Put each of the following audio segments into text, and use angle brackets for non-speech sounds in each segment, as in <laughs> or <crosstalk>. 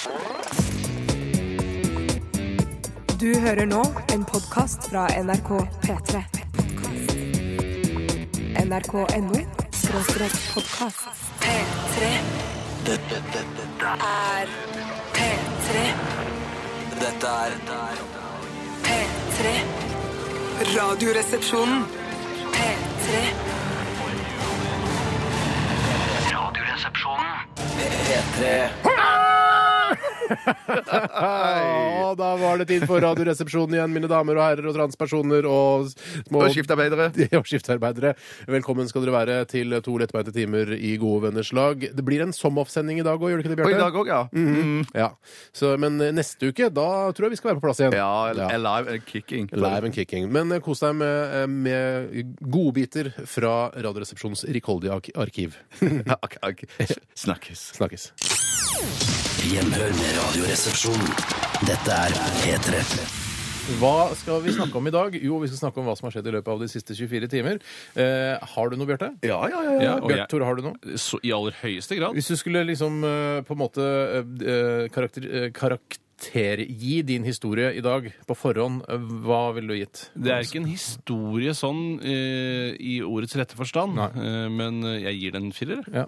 Du hører nå en podkast fra NRK P3. NRK.no skråstrek podkast. P3 Dette, dette, dette, er P3. dette er P3. Radioresepsjonen. P3. Radioresepsjonen. P3. Og da var det tid for Radioresepsjonen igjen, mine damer og herrer og transpersoner og små Og skiftarbeidere. <laughs> og skiftarbeidere. Velkommen skal dere være til to lettbeinte timer i Gode venners lag. Det blir en som-off-sending i dag òg, gjør det ikke det, Og i Bjarte? dag òg, ja. Mhm. Ja. Så, men neste uke, da tror jeg vi skal være på plass igjen. Ja, Alive and kicking. Live and kicking. Men eh, kos deg med, med godbiter fra Radioresepsjonens rikholdige ark- arkiv. <laughs> Ak- ak- Snakkes. Snakkes. Gjenhør med Radioresepsjonen. Dette er P3. Hva skal vi snakke om i dag? Jo, vi skal snakke om hva som har skjedd i løpet av de siste 24 timer. Eh, har du noe, Bjarte? Ja, ja, ja. ja. Ja, og Bjarte, har du noe? så, I aller høyeste grad. Hvis du skulle liksom eh, på en måte eh, karakter, eh, karaktergi din historie i dag på forhånd, eh, hva ville du gitt? Det er ikke en historie sånn eh, i ordets rette forstand, Nei. eh, men jeg gir den en firer. Ja,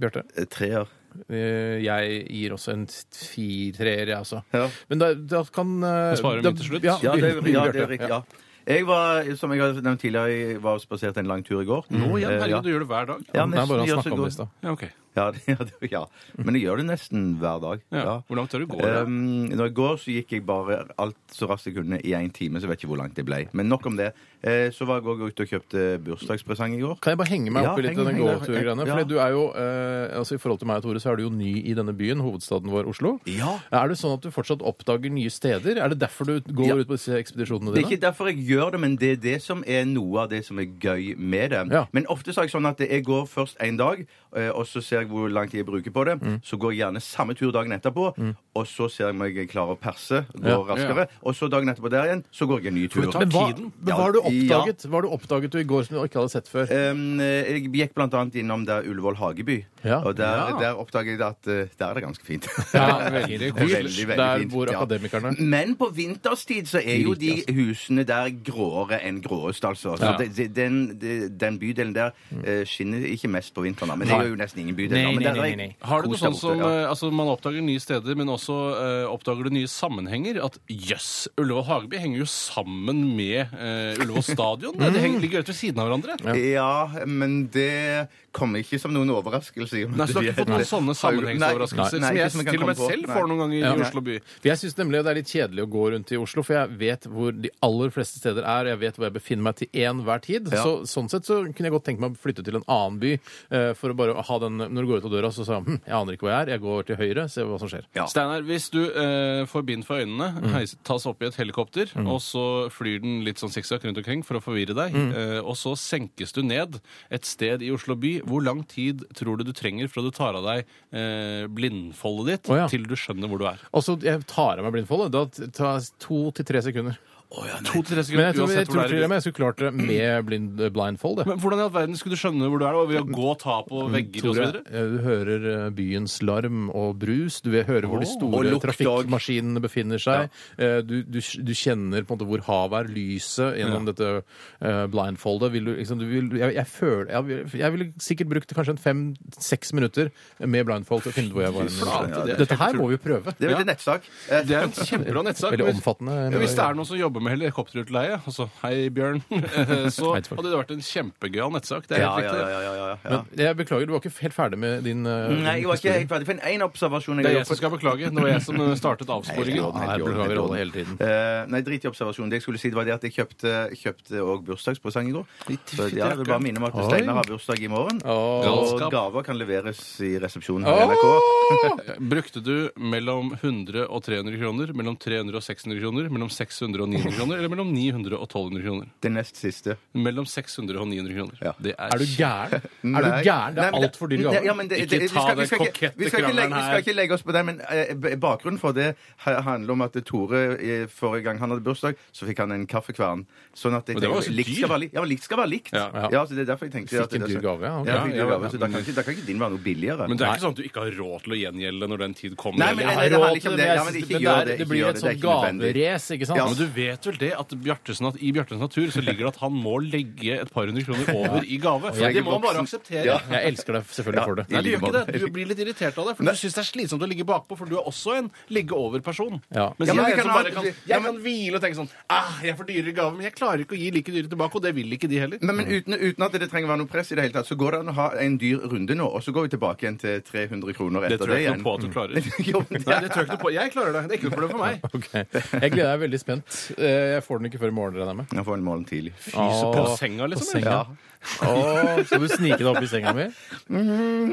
Bjarte? Treer. Eh, jeg gir også en fire-treer, jeg også. Ja. Men da, da kan eh, sparer vi til slutt. Ja, Ja, det, <laughs> ja, det er riktig. Ja. Jeg var, som jeg har nevnt tidligere, jeg var og spaserte en lang tur i går. Nå igjen, Eh, herregud, du gjør det hver dag. Ja, Det er bare å nesten, snakke om det i stad. Ja, ok. Ja, det- <laughs> ja, det- ja. Men jeg gjør det nesten hver dag. Ja. Ja. Hvor langt har du gått? da? Um, når jeg går, så gikk jeg bare alt så raskt jeg kunne i én time. Så jeg vet ikke hvor langt det ble. Men nok om det. Eh, så var jeg også ute og kjøpte bursdagspresang i går. Kan jeg bare henge meg Ja, opp i litt heng- av den heng gåturgreiene? Ja. Fordi du er jo, eh, altså I forhold til meg og Tore, så er du jo ny i denne byen, hovedstaden vår, Oslo. Ja. Er det sånn at du fortsatt oppdager nye steder? Er det derfor du går Ja. ut på disse ekspedisjonene Det er dine? ikke derfor jeg gjør det, men det er det som er noe av det som er gøy med det. Ja. Men ofte så er jeg sånn at jeg går først en dag, eh, og så ser jeg hvor lang tid jeg bruker på det. Så går jeg gjerne samme tur dagen etterpå, og så ser jeg om jeg klarer å perse, gå Ja. raskere. Og så dagen etterpå der igjen, så går jeg en ny tur. Men hva, tiden. men hva har du Ja. oppdaget Hva har du oppdaget du i går som du ikke hadde sett før? Um, jeg gikk blant annet innom der Ullevål Hageby, Ja. og der, Ja. der oppdaget jeg at eh, der er det ganske fint. <laughs> Ja, veldig <laughs> koselig. Veldig, veldig Der fint, bor ja. akademikerne. Men på vinterstid så er jo de husene der gråere enn gråest, altså. Så Ja. det, det, den, det, den bydelen der eh, skinner ikke mest på vinteren, da. Men det gjør jo nesten ingen Nei, nei, nei, nei. Har du noe sånn som ja. eh, altså Man oppdager nye steder, men også uh, oppdager du nye sammenhenger. At jøss, Ullevål Hageby henger jo sammen med uh, Ullevål stadion. Det, det henger, ligger rett ved siden av hverandre. Ja, men det kommer ikke som noen overraskelse. og Nei, så du har ikke fått noen sånne sammenhengsoverraskelser som jeg som til og med på. selv får noen ganger Ja. i Oslo by. For Jeg syns nemlig det er litt kjedelig å gå rundt i Oslo, for jeg vet hvor de aller fleste steder er. Jeg vet hvor jeg befinner meg til enhver tid. Ja. Så, sånn sett så kunne jeg godt tenke meg å flytte til en annen by uh, for å bare ha den Når du går ut av døra, så sa han hm, jeg aner ikke hvor jeg er. Jeg går til høyre, ser hva som skjer. Ja. Steinar, hvis du eh, får bind for øynene, Mm. heis, tas opp i et helikopter, og så flyr den litt sånn sikksakk rundt omkring for å forvirre deg, Mm. eh, og så senkes du ned et sted i Oslo by, hvor lang tid tror du du trenger fra du tar av deg eh, blindfoldet ditt, oh, ja. til du skjønner hvor du er? Altså, jeg tar av meg blindfoldet. Da tar jeg to til tre sekunder. To til tre Men sekunder, jeg tror, jeg, tror jeg til du og med jeg skulle klart det med blind, blindfold. jeg. Men hvordan i all verden skulle du skjønne hvor du er, da? Ved å gå og ta på vegger og så videre? eh, du hører eh, byens larm og brus. Du vil høre hvor de Og store lukt trafikkmaskinene befinner seg. Eh, Du, du, du kjenner på en måte hvor havet er, lyset gjennom dette eh, blindfoldet. Vil du, liksom, du vil, jeg, jeg, føler, jeg, vil- jeg ville sikkert brukt kanskje en fem-seks minutter med blindfold til å finne hvor jeg var. flate, det er Dette her må vi jo prøve. Det er vel en nettsak. Eh, Det er en kjempebra nettsak. Veldig men- omfattende. Ja, hvis det er noen som jobber med helikopterutleie, altså hei Bjørn, <laughs> så Hei, Tord. hadde det vært en kjempegøyal nettsak. Det er helt ja, riktig. ja, ja, ja, ja. Men jeg beklager, du var ikke helt ferdig med din eh, Nei, jeg var ikke helt ferdig. For en observasjon Det er jeg som skal beklage. Det var jeg som eh, startet avsporingen. Nei, Ja, jeg beklager alle hele tiden. Eh, nei, drit i observasjonen. Det jeg skulle si, det var det at jeg kjøpte, kjøpte også bursdagspresang i går. Så ja, jeg vil bare minne om at. Steinar har bursdag i morgen. Og gaver kan leveres i resepsjonen her i NRK. Brukte du mellom 100 og 300 kroner, mellom 300 og 600 kroner, mellom 600 og 900 1000 kroner eller mellom 900 og 1200 kroner? Det nest siste. Mellom 600 og 900 kroner. Ja. Det Er du gæren? Er du gæren? Det er altfor dyr Nei, gave. Ja, men det, Ikke det, vi ta skal- den ikke- kokette ikke legge- Vi skal ikke legge oss på det, men eh, bakgrunnen for det handler om at Tore eh, forrige gang han hadde bursdag, så fikk han en kaffekvern. Sånn at jeg det var også likt dyr. skal være likt. Ja, likt skal være likt. Ja. Ja. så det er derfor jeg tenkte Fikk en dyr gave, ja, Okay. Ja, fikk Ja, dyr ja, gave, så da kan, ikke, da kan ikke din være noe billigere. Men det er ikke sånn at du ikke har råd til å gjengjelde når den tid kommer. Nei, men eller? det- Jeg det har råd til det, det. Ja, ikke det, gjør det, det blir et sånt er gaverace, ikke sant? Ja, men du vet vel det at Bjartesen, at i Bjartens natur så ligger det at han må legge et par hundre kroner over i gave. jeg det må han bare akseptere. Ja. Jeg elsker deg selvfølgelig for det. Nei, du gjør ikke det. Du blir litt irritert av det, for du syns det er slitsomt å ligge bakpå, for du er også en ligge-over-person. Ja. Mens Ja, men jeg, er en som kan bare kan, jeg kan hvile og tenke sånn ah, Jeg får dyrere gave, men jeg klarer ikke å gi like dyre tilbake, og det vil ikke de heller. Men, men uten, uten at det trenger å være noe press i det hele tatt, så går det an å ha en dyr runde nå, og så går vi tilbake igjen til 300 kroner Det etter tror det, jeg ikke noe på at du <laughs> klarer. Jo, det Nei, er- det tror jeg ikke noe på. Jeg klarer det. Det er ikke noe problem for meg. <laughs> Okay. Jeg gleder meg veldig spent. <laughs> Eh, Jeg får den ikke før i morgen, regner jeg med. Jeg får den i morgen tidlig. Fy, så på senga, liksom. på senga. Ja. Åh, skal du snike deg opp i senga mi?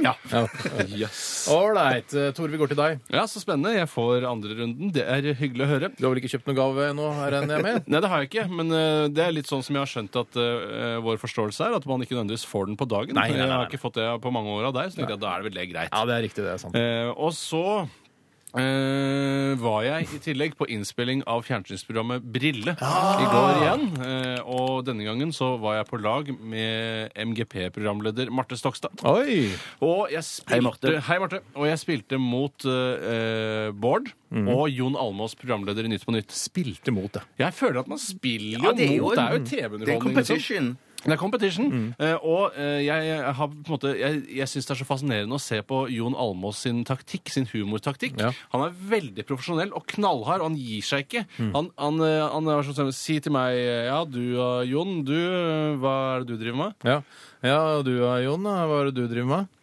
ja. Ja. Yes. Ålreit. Eh, Tore, vi går til deg. Ja, så spennende. Jeg får andre runden. Det er hyggelig å høre. Du har vel ikke kjøpt noen gave ennå, regner jeg med? <laughs> Nei, det har jeg ikke, men eh, det er litt sånn som jeg har skjønt at eh, vår forståelse er, at man ikke nødvendigvis får den på dagen. Nei, nei, nei, Jeg har ikke fått det på mange år av deg, så tenkte jeg at da er det vel det greit. Ja, det er riktig. Det er sant. Eh, og så eh, var jeg i tillegg på innspilling av fjernsynsprogrammet Brille i går igjen. Eh, og denne gangen så var jeg på lag med MGP-programleder Marte Stokstad. Oi! Og jeg spilte, Hei, Marte. Og jeg spilte mot eh, Bård og Jon Almås, programleder i Nytt på Nytt. Spilte mot det. Jeg føler at man spiller Ja, jo det er jo mot Det er jo en- Det er TV-underholdning. liksom. competition. Det er competition. Eh, og uh, jeg, har på en måte Jeg, jeg syns det er så fascinerende å se på Jon Almås sin taktikk, sin humortaktikk. Ja. Han er veldig profesjonell og knallhard, og han gir seg ikke. Han, han, eh, han er sånn Si til meg Ja, du Jon, du, hva er det du driver med? Ja. ja, du Jon. Hva er det du driver med?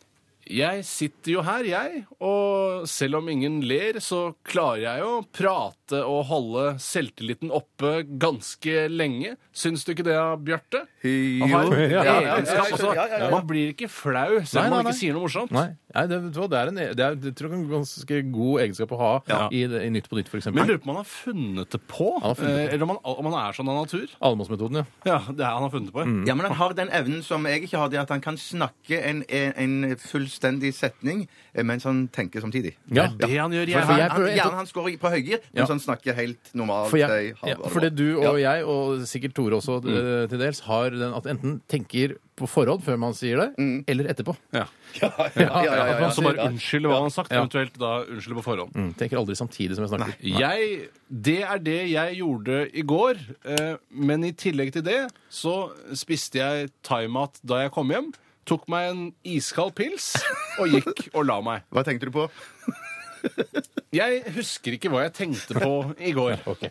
Jeg sitter jo her, jeg, og selv om ingen ler, så klarer jeg å prate og holde selvtilliten oppe ganske lenge. Syns du ikke det, Bjarte? Han har en egenskap også. ja, ja. Man blir ikke flau selv om man ikke sier noe morsomt. Nei, Nei det, det er en, det er, jeg tror det er en ganske god egenskap å ha Ja. i, i Nytt på Nytt, f.eks. Men jeg lurer på om han har funnet det på, Han funnet det eh, eller om han, om han er sånn av natur. Allemannsmetoden, ja. Ja, det er han har funnet det på. ja. Ja, men han har den evnen som jeg ikke har, det at han kan snakke en, en, en fullstendig setning eh, mens han tenker samtidig. Ja. Det han gjør. Jeg, for Han, jeg han, prøver- han står i- på høygir, Ja. mens han snakker helt normalt. For, jeg, eh, ja, halv- fordi du og Ja. jeg, og sikkert Tore også Mm. eh, til dels, har den at enten tenker på forhånd før man sier det, Mm. eller etterpå. ja. <laughs> Ja, ja, ja, ja, ja, ja. så bare unnskylde hva han har sagt, Ja. eventuelt da unnskylde på forhånd. Mm, tenker aldri samtidig som jeg snakker. Jeg, det er det jeg gjorde i går, eh, men i tillegg til det så spiste jeg thaimat da jeg kom hjem. Tok meg en iskald pils og gikk og la meg. Hva tenkte du på? Jeg husker ikke hva jeg tenkte på i går. <laughs> Ok.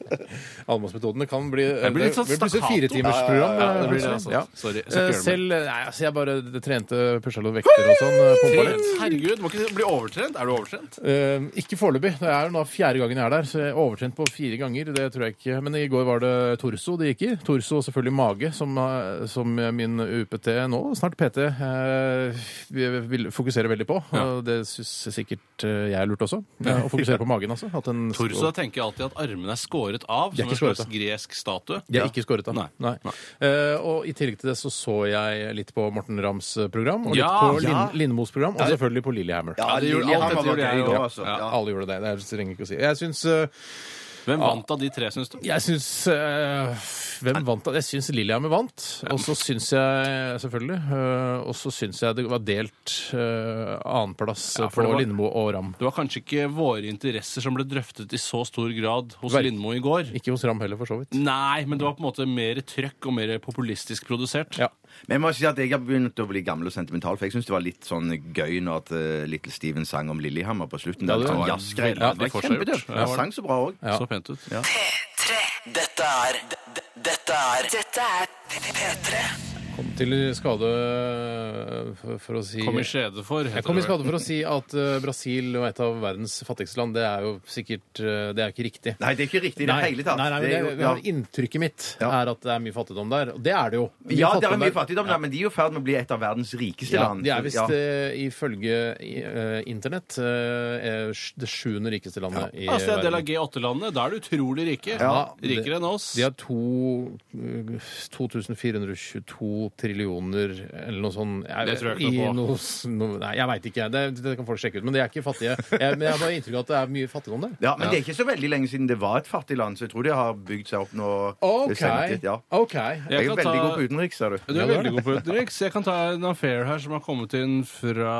Almåsmetodene kan bli Det blir litt sånn plutselig firetimersprogram. Ja, det blir det, altså. Ja. Sorry, jeg skal ikke Eh, gjøre det Selv nei, altså jeg bare trente pusha noen vekter og sånn. eh, Pumpa litt. Herregud, må ikke bli overtrent. Er du overtrent? Eh, ikke foreløpig. Det er jo nå fjerde gangen jeg er der, så jeg er overtrent på fire ganger. Det tror jeg ikke. Men i går var det torso det gikk i. Torso og selvfølgelig mage, som, eh, som min UPT nå, snart PT, eh, vil fokusere veldig på. Og det syns sikkert eh, jeg er lurt også. Ja, og fokusere på magen, altså. At en <laughs> Torso tenker jeg alltid at armene er skåret av, som en skåret slags av. gresk statue. De er ikke skåret av. Nei. Nei. Eh, og i tillegg til det så så jeg litt på Morten Rams program, og litt Ja, på ja. Lin Lindmos program, og selvfølgelig på Lillehammer. Ja, det gjorde- alt dette gjorde jeg jo. går, altså. Ja. Ja. Alle gjorde det. Det er- trenger ikke å si. Jeg syns eh, Hvem vant av de tre, syns du? Jeg syns eh, Hvem vant? av Jeg syns Lillehammer vant. Og så syns jeg selvfølgelig eh, Og så syns jeg det var delt uh, annenplass Ja, for på var- Lindmo og Ram. Det var kanskje ikke våre interesser som ble drøftet i så stor grad hos Vel- Lindmo i går. Ikke hos Ram heller, for så vidt. Nei, men det var på en måte mer trøkk og mer populistisk produsert. Ja. Men jeg må si at jeg har begynt å bli gammel og sentimental, for jeg syns det var litt sånn gøy når at uh, Little Steven sang om Lillehammer på slutten. Ja, Det var var sånn jazzgreier. Det var forseggjort. kjempedøvt. Ja, Han var det. sang så bra òg. Ja. Så pent ut. Dette er Dette er Dette er P3. Kom til skade øh, for å si Kom i skjede for, Jeg kom i skade for å si at øh, Brasil var et av verdens fattigste land. Det er jo sikkert øh, Det er ikke riktig. Nei, det er ikke riktig i det hele tatt. nei, nei, men det, ja. Inntrykket mitt er at det er mye fattigdom der. Og det er det jo. Mye ja, det er mye fattigdom der, men de er jo i ferd med å bli et av verdens rikeste Ja, land. de er visst Ja. ifølge eh, internett eh, det sjuende rikeste landet i verden. Altså, det er en del av. G8-landene. Da er de utrolig rike. Ja, Rikere enn oss. De har to- 2422 trillioner eller noe sånt jeg, Det tror jeg ikke noe på. No, nei, jeg veit ikke. Det, det kan folk sjekke ut. Men de er ikke fattige. Jeg, men jeg har bare inntrykk av at det er mye fattigdom der. Ja, Men det er ikke så veldig lenge siden det var et fattig land, så jeg tror de har bygd seg opp nå. OK. Sendt, ja. okay. Jeg, jeg er veldig ta... god på utenriks, sa du. Du er veldig god på utenriks. Jeg kan ta en affair her som har kommet inn fra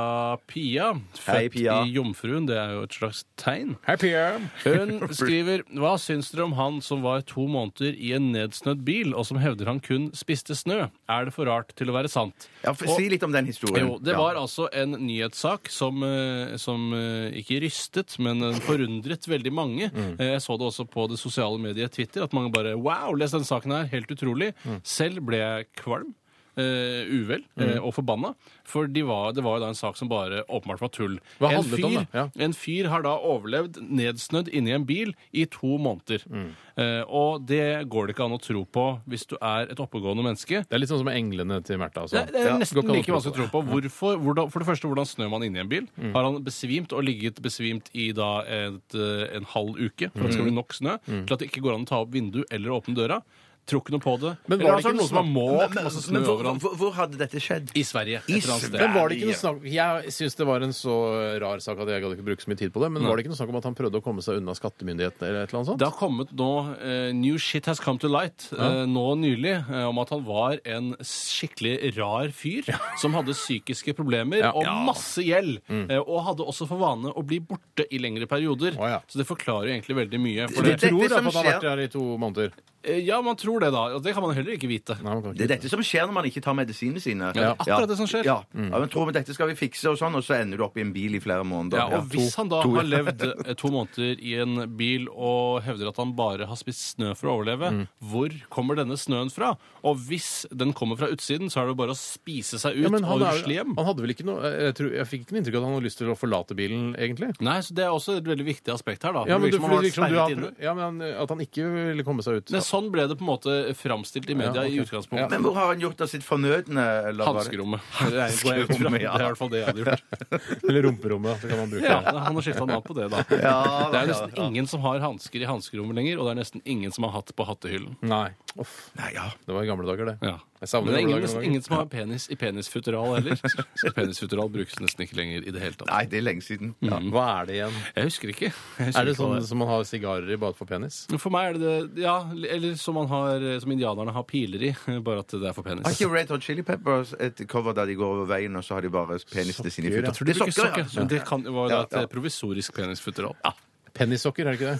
Pia. Født Hei, Pia. i Jomfruen. Det er jo et slags tegn. Hei, Pia. Hun skriver Hva syns dere om han som var to måneder i en nedsnødd bil, og som hevder han kun spiste snø? Er det for rart til å være sant? Ja, for, si litt om den historien. Jo, det var altså en nyhetssak som, eh, som eh, ikke rystet, men forundret veldig mange. Mm. Eh, Jeg så det også på det sosiale mediet Twitter, at mange bare Wow, les den saken her, helt utrolig. Mm. Selv ble jeg kvalm. Eh, uvel eh, Mm. og forbanna. For de var, det var jo da en sak som bare åpenbart var tull. Hva en, fyr, om. Ja. en fyr har da overlevd nedsnødd inni en bil i to måneder. Mm. Uh, og det går det ikke an å tro på hvis du er et oppegående menneske. Det er litt sånn som englene til Märtha. Altså. Det, det er nesten å like tro vanskelig å tro på. Hvorfor, hvordan, for det første, hvordan snør man inni en bil? Mm. Har han besvimt og ligget besvimt i da et, en halv uke for at det skal Mm. bli nok snø til at det ikke går an å ta opp vinduet eller åpne døra? Tror ikke noe på det. Men var det ikke noe som var Men, masse snø men hvor, han? hvor, hvor hadde dette skjedd? I Sverige. I eller annet sted. Men var det ikke noe snakk Jeg syns det var en så rar sak at jeg gadd ikke bruke så mye tid på det. Men Nei. var det ikke noe snakk om at han prøvde å komme seg unna skattemyndighetene eller et eller annet sånt? Det har kommet nå eh, New shit has come to light eh, nå nylig eh, om at han var en skikkelig rar fyr som hadde psykiske problemer Ja. Mm. og masse gjeld. eh, og hadde også for vane å bli borte i lengre perioder. Å, ja. Så det forklarer jo egentlig veldig mye. For Du det, tror som at han har skjer- vært der i to måneder? Eh, ja, man tror det, da. Og det kan man heller ikke vite. Nei, man kan ikke. Det er dette som skjer når man ikke tar medisinene sine. Ja, det er akkurat det som skjer. Ja. ja, men tror vi dette skal vi fikse, og sånn, og så ender du opp i en bil i flere måneder. Ja, og hvis han da To- har levd eh, to måneder i en bil og hevder at han bare har spist snø for å overleve, Mm. hvor kommer denne snøen fra? Og hvis den kommer fra utsiden, så er det jo bare å spise seg ut Ja, men han, og er, rusle hjem. han hadde vel ikke noe Jeg, tror, jeg fikk ikke noe inntrykk av at han hadde lyst til å forlate bilen, egentlig. Nei, så Det er også et veldig viktig aspekt her. da. Ja, men, det du, virker som han det virker som du sperret inne. ja, men han- At han ikke ville komme seg ut. Men sånn ble det på en måte framstilt i media i utgangspunktet. Men hvor har han gjort av sitt fornødne? eller hva det- Hanskerommet. Det er går jeg ut fra. Det er i hvert fall det jeg hadde gjort. <laughs> Eller rumperommet. Så kan man bruke Ja, det. Han har skifta navn på det, da. <laughs> Ja, Det er ja, nesten ja. ingen som har hansker i hanskerommet lenger, og det er nesten ingen som har hatt på hattehyllen. Nei. Uff, Nei, ja. det var i gamle dager, det. Ja. Jeg savner Men det er gamle ingen, dager nesten noen ingen som har penis i penisfutteral heller. Så penisfutteral brukes nesten ikke lenger i det hele tatt. Nei, det er lenge siden. Ja. ganger. Hva er det igjen? Jeg husker ikke. Jeg husker Er det ikke hva sånn som man har sigarer i bare for penis? For meg er det det Ja, eller som, man har, som indianerne har piler i, <laughs> bare at det er for penis. Har ikke Red Hot Chili Peppers et cover der de går over veien, og så har de bare penisene sine i Sokker, Det futter? Tror de bruker sokker, ja. men det kan, var da Ja, et ja. provisorisk penisfutteral. <laughs> Pennissokker, er det ikke det?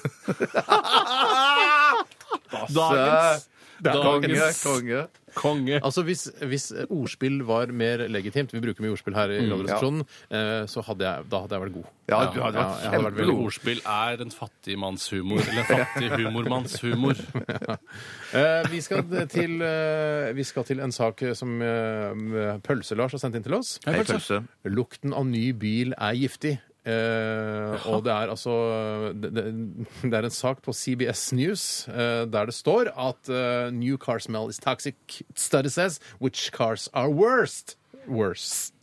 Dagens, Konge, dagens konge. konge. Altså hvis, hvis ordspill var mer legitimt, vi bruker mye ordspill her i Radioresepsjonen, eh, så hadde jeg, da hadde jeg vært god. Ja, du hadde vært ja, hadde vært veldig god. Ordspill er en humor. Eller en <laughs> fattig humormannshumor. ja. <laughs> vi, skal til, eh, vi skal til en sak som eh, Pølse-Lars har sendt inn til oss. Hei, pølse. Lukten av ny bil er giftig. Eh, og det er altså det, det, det er en sak på CBS News eh, der det står at eh, new car smell is toxic. Study says which cars are worst. Worst.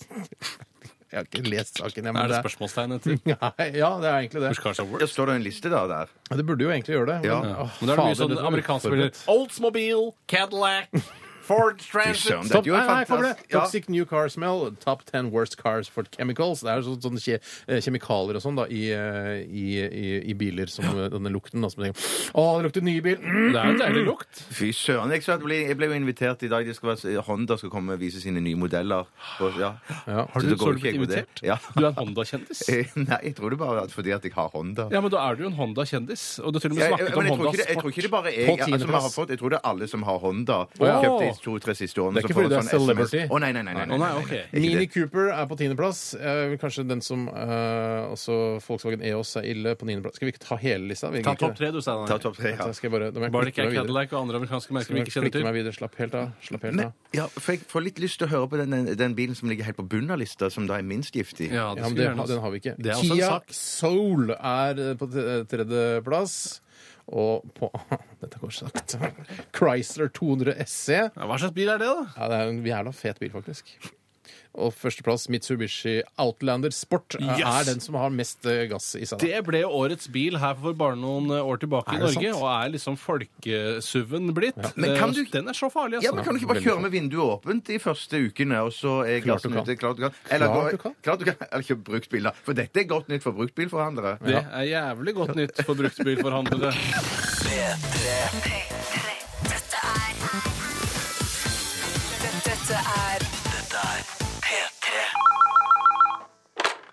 Jeg har ikke lest saken. Jeg, men Er det spørsmålstegn etter? Nei, <laughs> ja, det er egentlig det. Which cars are Der står det en liste da der. Det burde jo egentlig gjøre det. Ja. Men, åh, Men da er det mye sånn amerikansk. Oldsmobile, Cadillac, Ford Transit Stopp, nei, nei, for det. Ja. Toxic new car smell. Top 10 worst cars for chemicals. Det er sånn, sånne kje, eh, kjemikalier og sånn da, i, eh, i, i, i biler som eh, denne lukten. Da, som tenker, Å, det lukter ny bil! Mm. Det er en deilig lukt. Fy søren. Jeg, jeg, ble, jeg ble jo invitert i dag. Det skal være, Honda skal komme og vise sine nye modeller. Og, ja. Ja. Har du, så, så du blitt invitert? Ja. Du er en Honda-kjendis? <laughs> Nei, jeg tror det bare er fordi at jeg har Honda. Ja, men da er du jo en Honda-kjendis. Og du har til og med snakket om Honda Sport. jeg tror ikke det bare På er jeg, altså, fått, jeg tror det er alle som har Honda. Oh, ja. To-tre siste årene. Det er ikke fordi du er sånn celebrity. Å, nei, nei, nei. nei, nei, nei, nei, ok. Mini. Cooper er på tiendeplass. Eh, kanskje den som eh, også Volkswagen EOS er ille på niendeplass. Skal vi ikke ta hele lista? Vi Ta topp tre, du, Ta Steinar. topp tre, ja. Så skal jeg bare, ikke. Cadillac og andre amerikanske merker vi ikke kjenner til. meg videre. Slapp helt av. Slapp helt Men, av. ja, for jeg får litt lyst til å høre på den, den, den bilen som ligger helt på bunnen av lista, som da er minst giftig. Ja, det Ja, men det, den har vi ikke. Det er også en Kia sak. Soul er på tredjeplass. Og på <laughs> Dette går sakte. <laughs> Chrysler 200 SE. Ja, Hva slags bil er det, da? Ja, det er en jævla fet bil, faktisk. Og førsteplass Mitsubishi Outlander Sport eh, Yes! er den som har mest eh, gass i seg. da. Det ble årets bil her for bare noen år tilbake i Er det Norge, sant? og er liksom folkesuven blitt. Men kan Eh, du- Den er så farlig, Ja, altså. men Kan du ikke bare kjøre med vinduet åpent de første ukene, og så er Klart du kan. ute? Klart du kan. Eller, Klart brukt du kan. Klart du kan. Eller ikke bruktbil, da. For dette er godt nytt for bruktbilforhandlere. Det er jævlig godt nytt for bruktbilforhandlere. P3 Dette er Dette er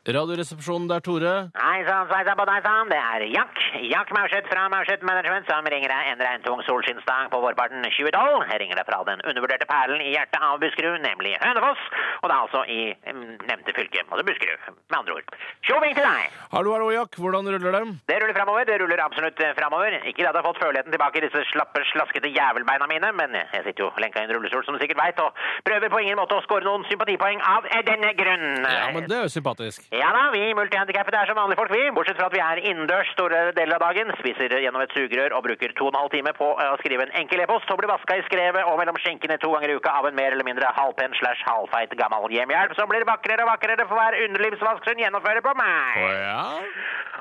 Radioresepsjonen, det er Tore. Hei sann, sveisann på deg sann. Det er Jack. Jack Maurseth fra Maurseth Management som ringer deg en regntung solskinnsdag på vårparten 2012. Jeg ringer deg fra den undervurderte perlen i hjertet av Buskerud, nemlig Hønefoss. Og det er altså i mm, nevnte fylke, altså Buskerud, med andre ord. Tjoving til deg! Hallo, hallo, Jack. Hvordan ruller det? Det ruller framover, det ruller absolutt framover. Ikke at jeg har fått føleligheten tilbake i disse slappe, slaskete jævelbeina mine, men jeg sitter jo lenka i en rullestol, som du sikkert veit, og prøver på ingen måte å skåre noen sympatipoeng av denne grunn. Ja, men det er jo sympatisk. Ja da, vi multihandikappede er som vanlige folk, vi. Bortsett fra at vi er innendørs store deler av dagen, spiser gjennom et sugerør og bruker to og en halv time på eh, å skrive en enkel e-post og blir vaska i skrevet og mellom skjenkene to ganger i uka av en mer eller mindre halvpen slash halvfeit gammel hjemmehjelp som blir vakrere og vakrere for hver underlivsvask hun gjennomfører på meg. ja?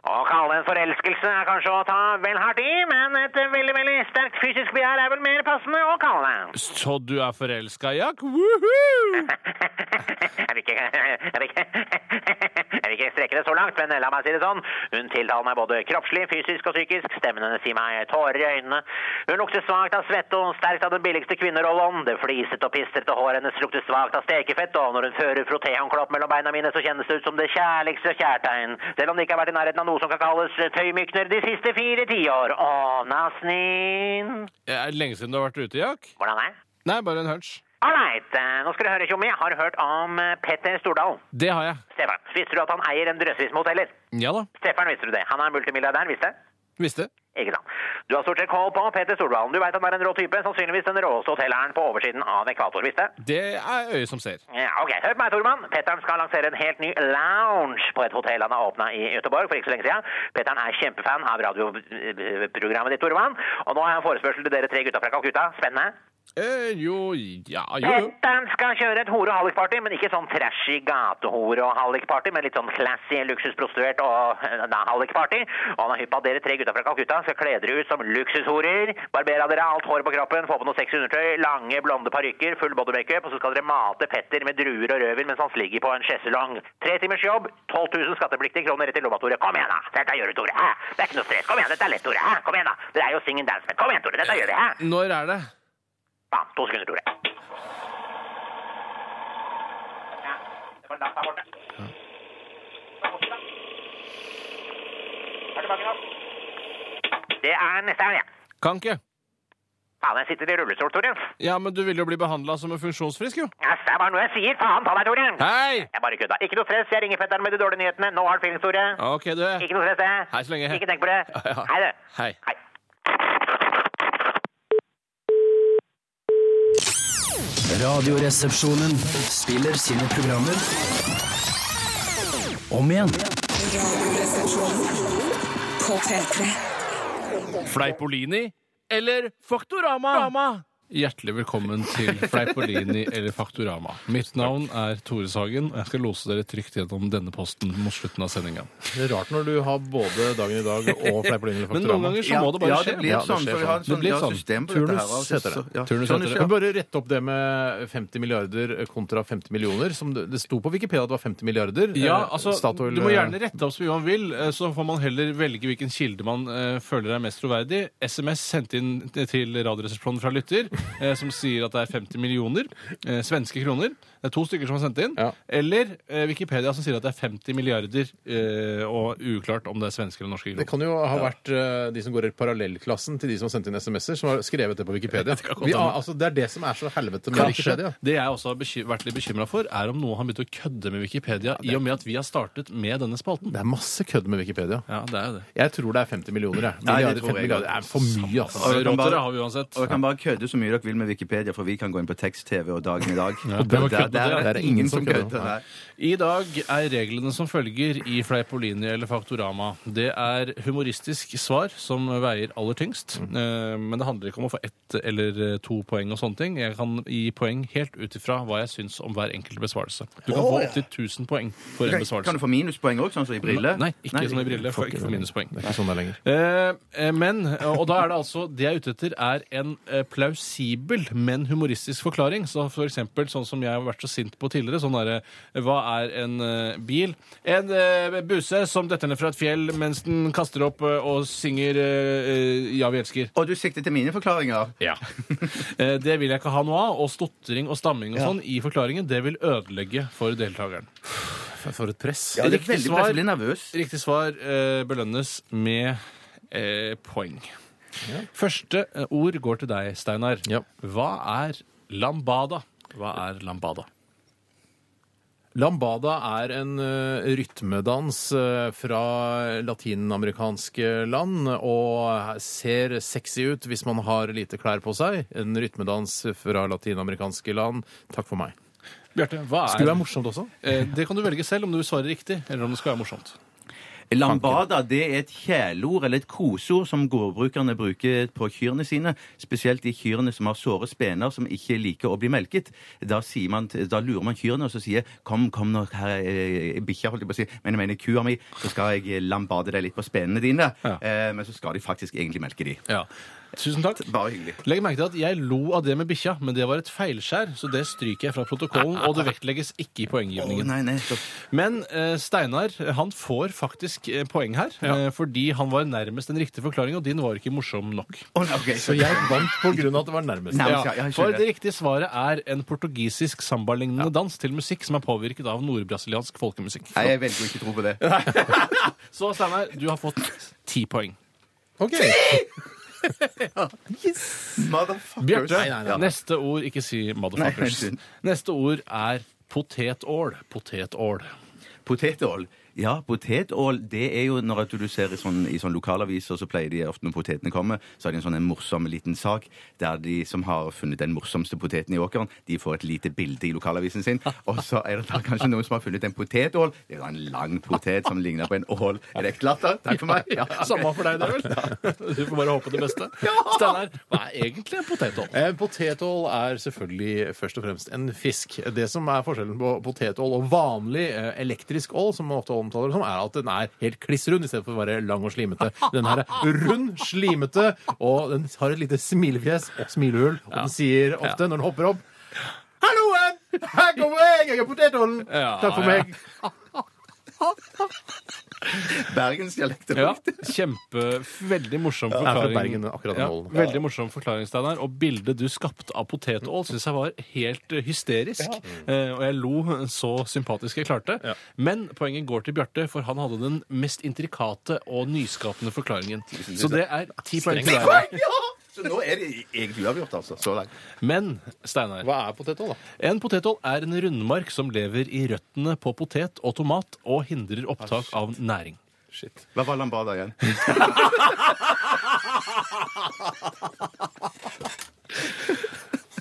Å kalle en forelskelse er kanskje å ta vel hardt i, men et veldig, veldig sterkt fysisk begjær er vel mer passende å kalle det. Så du er forelska, Jack? Woohoo! <laughs> Jeg vil ikke, jeg vil ikke, jeg vil ikke strekke det så langt, men la meg si det sånn. Hun tiltaler meg både kroppslig, fysisk og psykisk. Stemmen hennes sier meg tårer i øynene. Hun lukter svakt av svette og sterkt av den billigste kvinnerollen. Det flisete og pistrete håret hennes lukter svakt av stekefett, og når hun fører frottéhåndkle opp mellom beina mine, så kjennes det ut som det kjærligste kjærtegn. Selv om det ikke har vært i nærheten av noe som kan kalles tøymykner de siste fire tiår. Å, Nasnin. Er det lenge siden du har vært ute, Jack? Hvordan er? Nei, bare en hunch. Ålreit, eh, nå skal du høre, Tjommi. Har du hørt om eh, Petter Stordal? Det har jeg. Stefan, visste du at han eier en drøssevis med hoteller? Ja da. Stefan, visste du det? Han er multimilliardær, visste du? Visste. Ikke sant. Du har stort sett koll på Petter Stordalen. Du vet han er en rå type, sannsynligvis den råeste hotelleren på oversiden av ekvator, visste du? Det er øyet som ser. Ja, ok. Hør på meg, Tormann. Petteren skal lansere en helt ny lounge på et hotell han har åpna i Göteborg for ikke så lenge siden. Petteren er kjempefan av radioprogrammet ditt, Tormann. Og nå har jeg en forespørsel til dere tre gutta fra Calcutta. Spennende? Eh, jo, ja, jo, jo. Petteren skal kjøre et hore- og hallikparty, men ikke sånn trashy gatehore- og hallikparty, men litt sånn classy, luksusprostituert og eh, da, hallikparty. Og han er hypp på at dere tre gutta fra Calcutta skal kle dere ut som luksushorer. Barbere av dere alt håret på kroppen, få på noe sexy undertøy, lange, blonde parykker, full bodymakeup, og så skal dere mate Petter med druer og rødvin mens han ligger på en sjeselong. Tre timers jobb, 12 000 skattepliktige kroner rett i lomma, Tore. Kom igjen, da! Dette gjør du, Tore. Hæ? Det er ikke noe stress. Kom igjen, dette er lett, Tore. Hæ? Kom igjen, da. Dere er jo sing and dance med. Kom igjen, Tore. Dette gjør vi. Hæ? Når er det? Faen, to sekunder, Tore. Ja, det nå. Er neste helg. Kan ikke. Faen, jeg sitter i rullestol, Tore. Ja, men du vil jo bli behandla som en funksjonsfrisk, jo. Ja, det er bare noe jeg sier. Faen, ta deg, Tore. Hei! Jeg bare kødda. Ikke noe stress. Jeg ringer fetteren med de dårlige nyhetene. har hard feelings, Tore. Ok, du. Ikke noe stress, det. Hei så lenge. Ikke tenk på det. Ja, ja. Hei, du. Hei. Hei. Radioresepsjonen spiller sine programmer om igjen. På P3. Fleipolini eller Faktorama? Hjertelig velkommen til Fleipolini eller Faktorama. Mitt navn er Tore Sagen, og jeg skal lose dere trygt gjennom denne posten mot slutten av sendinga. Det er rart når du har både Dagen i dag og Fleipolini eller Faktorama. Men noen ganger så må det bare skje. Ja, det sånn, for vi har sånn. et sånt, Det blir vi har sånn. system på dette her. Turnus altså, heter det. så- ja. Turnus heter det. Men bare rette opp det med 50 milliarder kontra 50 millioner. Som det, det sto på Wikipedia at det var 50 milliarder. Ja, Eh, altså, Statoil, Du må eh, gjerne rette opp så mye man vil, eh, så får man heller velge hvilken kilde man føler er mest troverdig. SMS sendt inn til Radioresepsjonen fra lytter som sier at det er 50 millioner eh, svenske kroner. Det er to stykker som har sendt inn. Ja. Eller eh, Wikipedia som sier at det er 50 milliarder, eh, og uklart om det er svenske eller norske Det kan jo ha vært eh, de som går i parallellklassen til de som har sendt inn SMS-er, som har skrevet det på Wikipedia. <laughs> Det, Vi, altså, det er det som er så helvete med Kanskje Wikipedia. det jeg også har beky vært litt bekymra for, er om noen har begynt å kødde med Wikipedia i og med at vi har startet med denne spalten. Det er masse kødd med Wikipedia. Ja, det er jo det. Jeg tror det er 50 millioner. Jeg. Nei, det Milliarder, tror 50 jeg milliarder. Det er for mye, altså. Og dere kan bare- har vi uansett. Og dere kan bare kødde så mye dere vil med Wikipedia, for vi kan gå inn på tekst-TV og Dagen i dag. Ja, Og det var kødd, der, det. er det ingen som kødder. her I dag er reglene som følger i Fleipolini eller Faktorama. Det er humoristisk svar som veier aller tyngst. Eh, Men det handler ikke om å få ett eller eh, to poeng og sånne ting. Jeg kan gi poeng helt ut ifra hva jeg syns om hver enkelt besvarelse. Du kan få opptil 1000 poeng for en besvarelse. kan du få minuspoeng òg, sånn som i brille? Nei, ikke som i brille. Får ikke få minuspoeng. Det er ikke sånn det er lenger. Eh, men, og da er det altså Det jeg er ute etter, er en plausibel, men humoristisk forklaring. Så for eksempel sånn som jeg har vært så sint på tidligere. Sånn derre Hva er en eh, bil? En eh, busse som detter ned fra et fjell mens den kaster opp eh, og synger eh, eh, Ja, vi elsker. Og du sikter til mine forklaringer? Ja. <laughs> Eh, det vil jeg ikke ha noe av. Og stotring og stamming og sånn i forklaringen, det vil ødelegge for deltakeren. For et press. Ja, det er Riktig veldig svar. press. Nervøs. Riktig svar eh, belønnes med eh, poeng. Første eh, ord går til deg, Steinar. Ja. Hva er lambada? Hva er lambada? Lambada er en uh, rytmedans uh, fra latinamerikanske land og ser sexy ut hvis man har lite klær på seg. En rytmedans fra latinamerikanske land. Takk for meg. Bjarte, hva er Skulle det være morsomt også? Eh, Det kan du velge selv om du svarer riktig, eller om det skal være morsomt. Lambada det er et kjæleord eller et koseord som gårdbrukerne bruker på kyrne sine. Spesielt de kyrne som har såre spener som ikke liker å bli melket. Da, sier man, da lurer man kyrne og så sier 'Kom, kom nå, her er bikkja', holdt jeg på å si. Men jeg mener kua mi, så skal jeg lambade deg litt på spenene dine. Ja. Eh, men så skal de faktisk egentlig melke de. Ja. Tusen takk. Bare hyggelig. Legg merke til at jeg lo av det med bikkja, men det var et feilskjær, så det stryker jeg fra protokollen, og det vektlegges ikke i poenggivningen. nei, nei, stopp. Men eh, Steinar han får faktisk eh, poeng her, eh, fordi han var nærmest den riktige forklaringen, og din var ikke morsom nok. Å, nei, ok. Så jeg vant på grunn av at det var nærmest. Nei, Ja, ja, jeg for skjønner. det riktige svaret er en portugisisk sambalignende dans til musikk som er påvirket av nordbrasiliansk folkemusikk. Nei, jeg velger å ikke tro på det. <laughs> Så Steinar, du har fått ti poeng. Ok. <laughs> Motherfuckers. Bjarte, Nei, nei, nei. neste ord Ikke si Nei, motherfuckers. unnskyld. Neste ord er potetål. Potetål. Potetål. Ja, potetål det er jo når at du ser i sånn, i sånn lokalaviser, så pleier de ofte når potetene kommer, så har de en sånn en morsom liten sak der de som har funnet den morsomste poteten i åkeren, de får et lite bilde i lokalavisen sin. Og så er det da kanskje noen som har funnet en potetål. Det er da en lang potet som ligner på en ål. Er det klart, da? Takk for meg. Ja. Samme for deg, det vel? Du får bare håpe det beste. Steinar, hva er egentlig en potetål? En Potetål er selvfølgelig først og fremst en fisk. Det som er forskjellen på potetål og vanlig eh, elektrisk ål, som man ofte omtaler det som, er at den er helt kliss rund i stedet for å være lang og slimete. <laughs> Den her er rund, slimete, og den har et lite smilefjes og smilehull. Og den sier ofte når den hopper opp Halloen! Her kommer jeg! Jeg er potetålen! Takk for meg. Bergensdialekt. Ja, kjempe, veldig morsom er fra forklaring. Bergen, akkurat ja, veldig morsom forklaring, Steinar. Og bildet du skapte av potetål, syns jeg var helt eh, hysterisk. Eh, og jeg lo så sympatisk jeg klarte. Men poenget går til Bjarte, for han hadde den mest intrikate og nyskapende forklaringen. Så det er ti poeng til deg. Ja! Så nå er det egentlig uavgjort, altså. Så langt. Men Steinar, Hva er potetål, da? en potetål er en rundmark som lever i røttene på potet og tomat og hindrer opptak av næring. Shit. Hva var lambada igjen?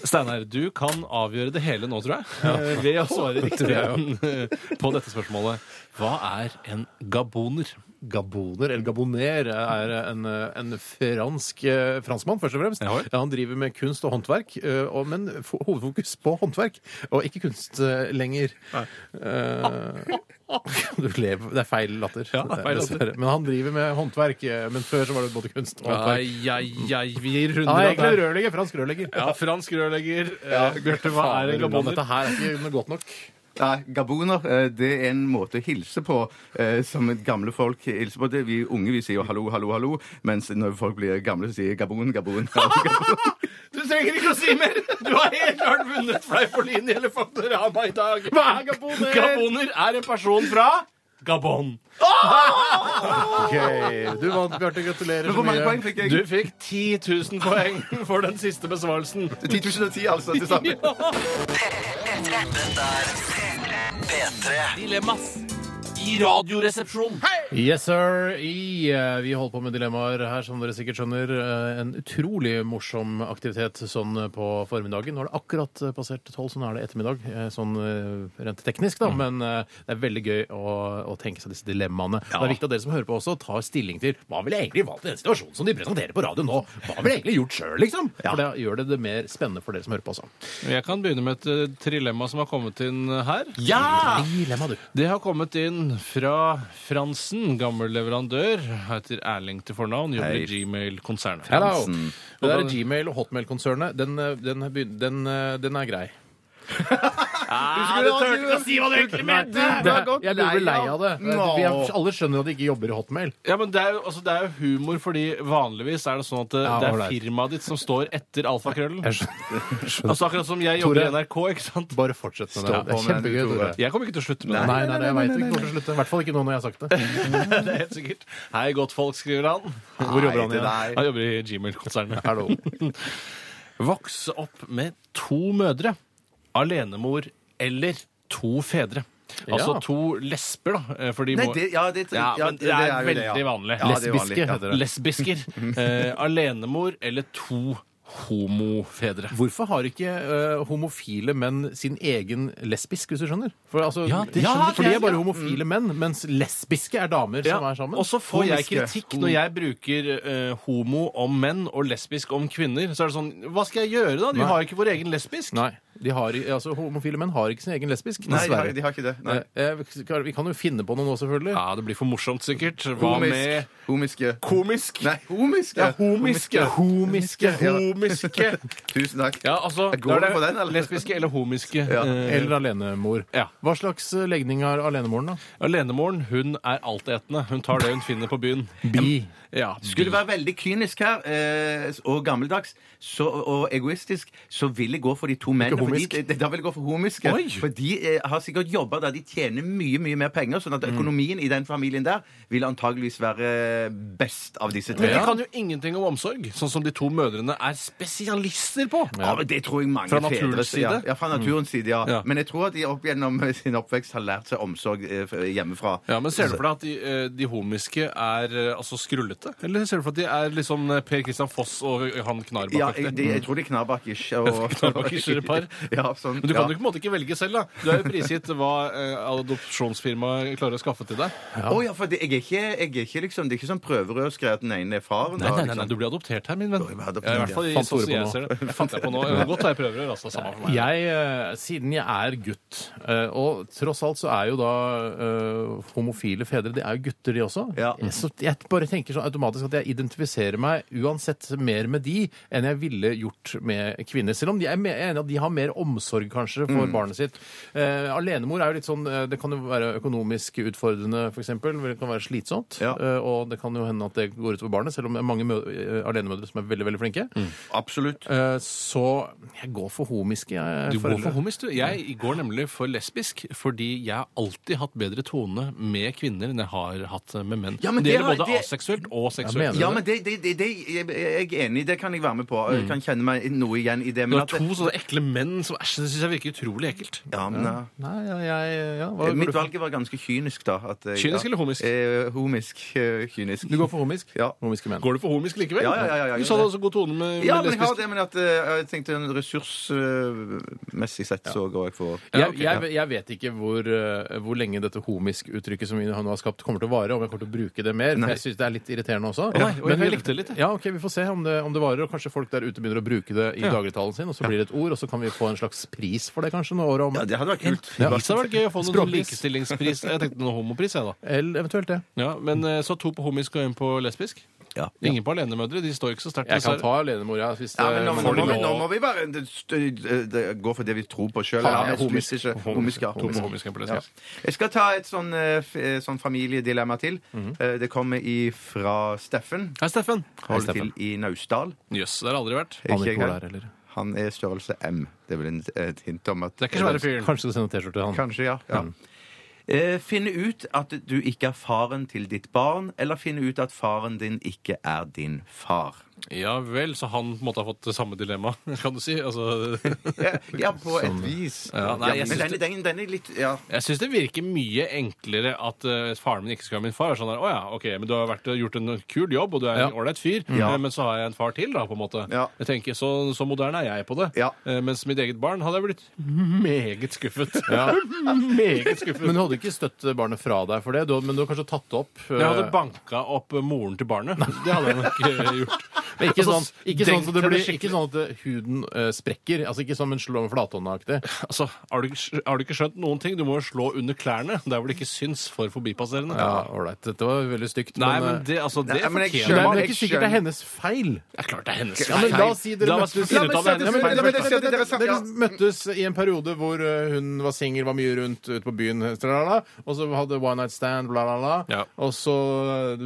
Steinar, du kan avgjøre det hele nå, tror jeg, eh, ved å svare riktig på dette spørsmålet. Hva er en gaboner? Gaboner, eller gaboner, er en, en fransk eh, franskmann, først og fremst. Ja. Han driver med kunst og håndverk, eh, og, men hovedfokus på håndverk, og ikke kunst eh, lenger. <laughs> Du lever, det er feil latter. Ja, feil latter. Men han driver med håndverk, men før så var det både kunst og håndverk. Ja, ai, vi gir er runder egentlig rørlegger, fransk rørlegger. Ja, fransk rørlegger. Ja, Bjarte, hva er en gaboner? Dette her er ikke godt nok. Nei, gaboner eh, det er en måte å hilse på eh, som gamle folk hilser på. Det, vi unge vi sier jo hallo, hallo, hallo, mens når folk blir gamle, så sier de gabon, gabon. gabon. Du trenger ikke å si mer! Du har helt klart vunnet Fleipolini eller Faktorama i dag. Hva er gaboner? Gaboner er en person fra Gabon. Ok, Du vant, Bjarte. Gratulerer så mye. poeng fikk jeg? Du fikk 10 000 poeng for den siste besvarelsen. 10 010, altså, til sammen. P3. Dette er P3. Dilemmas i Radioresepsjonen. Yes, sir. I, eh, vi holder på med dilemmaer her, som dere sikkert skjønner. Eh, en utrolig morsom aktivitet sånn på formiddagen. Nå er det akkurat eh, passert tolv, så nå er det ettermiddag. eh, Sånn eh, rent teknisk, da. Men eh, det er veldig gøy å, å tenke seg disse dilemmaene. Det er viktig at dere som hører på også, tar stilling til hva ville jeg egentlig valgt i den situasjonen som de presenterer på radio nå? Hva ville jeg egentlig gjort sjøl, liksom? For det gjør det, det mer spennende for dere som hører på også. Jeg kan begynne med et eh, trilemma som har kommet inn her. Ja! Dilemma, du. Det har kommet inn fra Fransen, gammel leverandør. Heter Erling til fornavn, jobber i Gmail-konsernet. Hello. Det der Gmail- og Hotmail-konsernet, den, eh, den, den, eh, den er grei. Ah, du turte ikke å si hva du egentlig mente! Det er, jeg blir lei av det. Vi er, alle skjønner at de ikke jobber i Hotmail. Ja, men det er, jo, altså, det er jo humor, fordi vanligvis er det sånn at det, Ja, det er ålreit. firmaet ditt som står etter alfakrøllen. Jeg skjønner. Altså Akkurat som jeg jobber Tore. i NRK, ikke sant? Bare fortsett med det. Stå Det på er med kjempegøy, det, Tore. Tore. Jeg kommer ikke til å slutte med det. Nei, nei, nei, jeg veit ikke kommer til å slutte. I hvert fall ikke nå når jeg har sagt det. <laughs> det er helt sikkert. Hei, godt folk, skriver han. Hvor jobber han igjen? Han jobber i Gmail-konsernet. Hallo. <laughs> Vokse opp med to mødre, alenemor eller to fedre. Altså Ja. to lesber, da. fordi... For de Nei, må det, ja, det, Ja, men det er jo veldig ja. vanlig. Ja, det er vanlig, Lesbiske ja. heter det. Lesbisker. <laughs> Eh, alenemor eller to homofedre. Hvorfor har ikke eh, homofile menn sin egen lesbisk, hvis du skjønner? For, altså, Ja, det ja, skjønner for de er bare homofile menn, mens lesbiske er damer som er sammen. Og så får jeg kritikk når jeg bruker eh, homo om menn og lesbisk om kvinner. Så er det sånn Hva skal jeg gjøre, da? Vi Nei. har jo ikke vår egen lesbisk. Nei, de har, altså, homofile menn har ikke sin egen lesbisk. Nei, de har, de har ikke det. Nei. Eh, eh, vi kan- jo finne på noe nå, selvfølgelig. Ja, det blir for morsomt, sikkert. Hva med Komisk. Komisk? Nei, homiske! Ja, homiske. Homiske. Homiske. <laughs> Tusen takk. Ja, altså går da er for den, eller? Lesbiske eller homiske. Ja. eh, Eller alenemor. Ja. Hva slags legning har alenemoren, da? Alenemoren hun er altetende. Hun tar det hun finner på byen. Bi. Ja, Skulle være veldig kynisk her, eh, og gammeldags så, og egoistisk, så vil jeg gå for de to mennene. for homisk? Da vil jeg gå for homiske. Oi. For de eh, har sikkert jobba der de tjener mye mye mer penger, sånn at økonomien i den familien der vil antageligvis være best av disse tre. Men de kan jo ingenting om omsorg, sånn som de to mødrene er spesialister på. Ja, men Det tror jeg mange Fra fedre naturens side? Ja, ja, fra naturens side, ja. Ja. Men jeg tror at de opp gjennom sin oppvekst har lært seg omsorg eh, hjemmefra. Ja, men Ser du for deg at de, eh, de homiske er eh, altså skrullete? Eller ser du for at de er liksom sånn Per Christian Foss og han Ja, jeg, de, jeg tror de <laughs> er Knarbakkish. Og... et par. <laughs> ja, sånn, Men du kan ja. jo på en måte ikke velge selv, da. Du er jo prisgitt hva eh, adopsjonsfirmaet klarer å skaffe til deg. Å ja, for det, jeg, er ikke, jeg er ikke liksom, det er ikke sånn prøverørsgreie at den ene er faren. Nei, nei, nei, nei, du blir adoptert her, min venn. Ja, I hvert fall. Sånn som på jeg ser det. Jeg fant jeg på nå. Godt ta i prøverør, altså. Samme for meg. Jeg, eh, siden jeg er gutt, eh, og tross alt så er jo da eh, homofile fedre de er jo gutter, de også. Ja. Så jeg bare tenker sånn automatisk at jeg identifiserer meg uansett mer med de enn jeg ville gjort med kvinner. Selv om de er me- jeg er enig at de har mer omsorg kanskje for barnet sitt. Eh, alenemor er jo litt sånn eh, Det kan jo være økonomisk utfordrende, f.eks. Det kan være slitsomt. Ja. eh, og det kan jo hende at det går utover barnet, selv om det er mange mø eh, alenemødre som er veldig, veldig flinke. Absolutt. Eh, så jeg går for homiske. Jeg, Du går foreldre. for homisk, du. Jeg går nemlig for lesbisk, fordi jeg har alltid hatt bedre tone med kvinner enn jeg har hatt med menn. Ja, men det det gjelder har- både det- aseksuelt og mener seksuelle. Ja, men det, det, det, det jeg jeg er enig i. Det kan jeg være med på. Jeg kan kjenne meg noe igjen i det. Du Men har at to sånne ekle menn som æsj, det syns jeg virker utrolig ekkelt. ja, men, ja. Nei, ja, jeg ja, hva går Mitt du for? valg var ganske kynisk, da. At, Kynisk ja. eller homisk? Eh, homisk. eh, kynisk. Du går for homisk? Ja. Homiske menn. Går du for homisk likevel? Ja, ja, ja, ja, ja, du sa det også så god tone med, Ja, men jeg har lesbisk. det, men at, eh, jeg tenkte en ressursmessig sett så går jeg for Ja, Jeg, jeg, jeg vet ikke hvor, eh, hvor lenge dette homisk-uttrykket som vi nå har skapt, kommer til å vare. Om jeg kommer til å bruke det mer. Nei. For jeg synes det er litt irriterende også. Nei, og jeg likte det litt, jeg. Ja, ok, Vi får se om det, om det varer. Og kanskje folk der ute begynner å bruke det i Ja. dagligtalen sin. Og så blir det et ord, og så kan vi få en slags pris for det kanskje når året om. Ja, det hadde vært kult. Ja. Det hadde vært gøy å få noen Språkpris. likestillingspris. Jeg tenkte noen homopris, jeg, da. Eller eventuelt det. Ja, Men eh, så to på homisk og en på lesbisk? Ja. Ingen på alenemødre. De står ikke så sterkt. Jeg kan ta alenemor, ja. Hvis Ja, men nå, men må, får de vi, lov. nå må vi bare det, det, gå for det vi tror på sjøl. Ja, homisk. Homisk, ja. To på homisk Ja. ja. Jeg skal ta et sånn, eh, f- eh, sånn familiedilemma til. Mhm. Eh, Det kommer fra Steffen. Hei, Steffen. Hold Steffen. til i Naustdal. Jøss, det har aldri vært. Han Ikke ikke jeg. der. Han er størrelse M. Det er vel en, et hint om at Det er ikke svære fyren. Kanskje du skal sende T-skjorte til han. Kanskje, ja. ja. Eh, finne ut at du ikke er faren til ditt barn, eller finne ut at faren din ikke er din far. Ja vel, så han på en måte har fått det samme dilemma, <laughs> kan du si. Altså, Ja, ja på et vis. Ja, nei, jeg men den, den, den er litt ja. jeg syns det virker mye enklere at eh, faren min ikke skal være min far. Sånn der, å ja, ok, men Du har vært, gjort en kul jobb, og du er en ålreit fyr, Ja. eh, men så har jeg en far til, da, på en måte. Ja. Jeg tenker, Så, så moderne er jeg på det. Ja. Eh, mens mitt eget barn hadde jeg blitt meget skuffet. <laughs> <laughs> meget skuffet. Men du hadde ikke støtt barnet fra deg for det, du, hadde- men du hadde kanskje tatt det opp? jeg hadde eh, banka opp moren til barnet. Det hadde jeg nok eh, gjort. Men ikke Altså, sånn, ikke sånn, at det blir, ikke sånn at huden eh, sprekker. Altså Ikke som en slå med flathånda-aktig. Altså, har du, ikke- har du ikke skjønt noen ting? Du må jo slå under klærne, der hvor det ikke syns for forbipasserende. Ja, ålreit. Dette var veldig stygt. Nei, men, men eh, det, altså, det Nei, men jeg men det er ikke sikkert det er hennes feil. Det er klart det er hennes Ja, men La oss si dere La meg møttes, finne ut av det. Ja, men- hennes ja, men- feil. dere- møttes i en periode hvor eh, hun var singel, var mye rundt ute på byen, tralala, og så hadde one night stand, bla, bla, bla. Ja. Og så,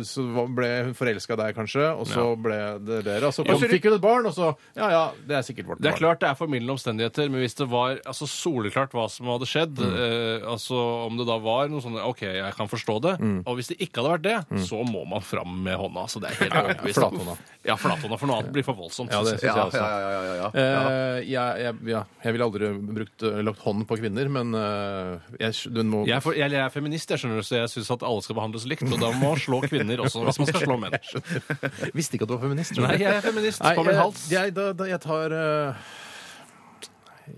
så ble hun forelska i deg, kanskje, og så ble det dere. Altså, kom, fikk hun et barn, og så Ja, ja, det er sikkert vårt Det er barn. klart det er formildende omstendigheter, men hvis det var altså, soleklart hva som hadde skjedd, Mm. eh, altså om det da var noe sånn OK, jeg kan forstå det, Mm. og hvis det ikke hadde vært det, så må man fram med hånda. Så det er helt overbevist. flathånda. Ja, flathånda, for noe annet blir for voldsomt. Ja, det syns jeg. Ja, jeg også. ja, ja, ja, ja, ja. Eh, jeg, jeg, ja, jeg ville aldri brukt, eh, lagt hånd på kvinner, men uh, jeg, du må Jeg er, for, jeg, jeg er feminist, jeg skjønner, så jeg syns at alle skal behandles likt. Og da må man slå kvinner også hvis man skal slå menn. <laughs> Visste ikke at du var feminist. Nei, jeg er feminist Nei, på min hals. Jeg, da, da, jeg tar eh,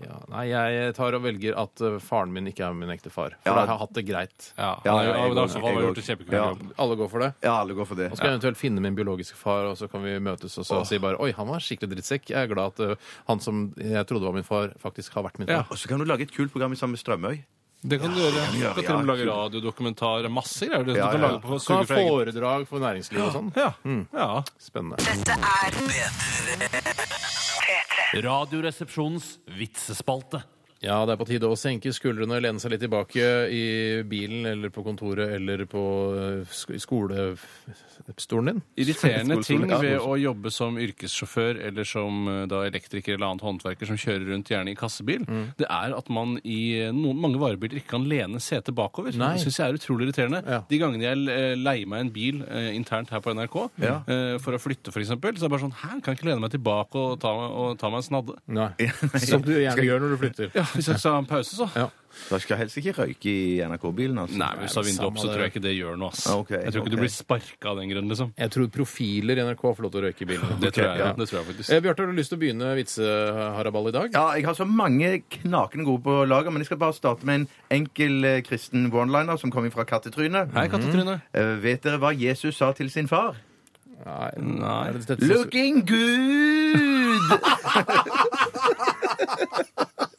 ja, Nei, jeg tar og velger at eh, faren min ikke er min ekte far. For Ja. da har jeg hatt det greit. Ja, Ja, han ja, jeg jo- da går- så fall har jeg gjort en går- Ja. jobb. Alle går for det. Ja, alle går for det. Og så skal jeg eventuelt finne min biologiske far, og så kan vi møtes og så si bare Oi, han var skikkelig drittsekk. Jeg er glad at eh, han som jeg trodde var min far, faktisk har vært min Ja. far. Og så kan du lage et kult program sammen med Strømøy. Det kan du gjøre. Du kan til og med lage radiodokumentar. Masse greier. Du Ja, kan ja. lage på Kan ha foredrag for næringslivet og sånn. Ja. ja. Spennende. Dette er Radioresepsjonens vitsespalte. Ja, det er på tide å senke skuldrene, lene seg litt tilbake i bilen eller på kontoret eller på eh, sk- skolestolen din. Irriterende ting ved å jobbe som yrkessjåfør eller som eh, da elektriker eller annet håndverker som kjører rundt gjerne i kassebil, det er at man i eh, noen, mange varebiler ikke kan lene setet bakover. Nei. Det syns jeg er utrolig irriterende. Ja. De gangene jeg eh, leier meg en bil eh, internt her på NRK Ja. eh, for å flytte, f.eks., så er det bare sånn Hæ, kan jeg ikke lene meg tilbake og ta, og ta meg en snadde? Nei. <laughs> Som du gjerne gjør når du flytter. Ja, <laughs> Hvis jeg skal ha en pause, så. Ja. Da skal helst ikke røyke i NRK-bilen. altså. Nei, hvis du har vinduet opp, så tror jeg ikke det gjør noe. ass. Ah, ok, jeg tror ikke ok. du blir sparka av den grunn, liksom. Jeg tror profiler i NRK får lov til å røyke i bilen. <laughs> Det tror jeg, Ja. det tror jeg faktisk. Eh, Bjarte, har du lyst til å begynne vitseharaball i dag? Ja, jeg har så mange knakende gode på lager, men jeg skal bare starte med en enkel eh, kristen one-liner som kommer fra Kattetryne. Hei, Kattetryne. Eh, vet dere hva Jesus sa til sin far? Nei. Nei. Er det dette Looking good! <laughs>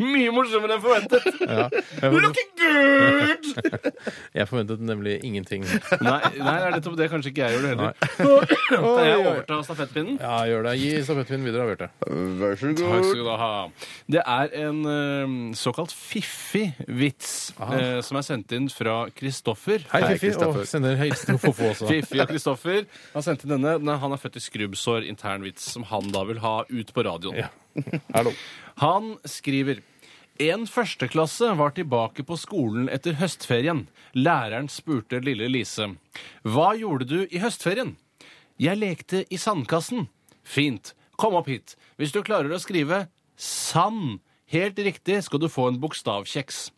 Mye morsommere enn forventet. Ja. Looking good! <laughs> jeg forventet nemlig ingenting. Nei, nei, det er nettopp det kanskje ikke jeg gjør det heller. Kan jeg overta stafettpinnen? Ja, gjør det. Gi stafettpinnen videre, Bjarte. Vær så Takk skal du ha. Det er en uh, såkalt fiffig vits uh, som er sendt inn fra Kristoffer. Hei, Hei, Fiffi. Og sender hilsen til Fofo også. <laughs> Fiffi og Kristoffer har sendt inn denne. Nei, Han er født i skrubbsår, intern vits, som han da vil ha ut på radioen. Ja. Hallo. Han skriver en førsteklasse var tilbake på skolen etter høstferien. Læreren spurte lille Lise. Hva gjorde du i høstferien? Jeg lekte i sandkassen. Fint. Kom opp hit. Hvis du klarer å skrive sand helt riktig, skal du få en bokstavkjeks.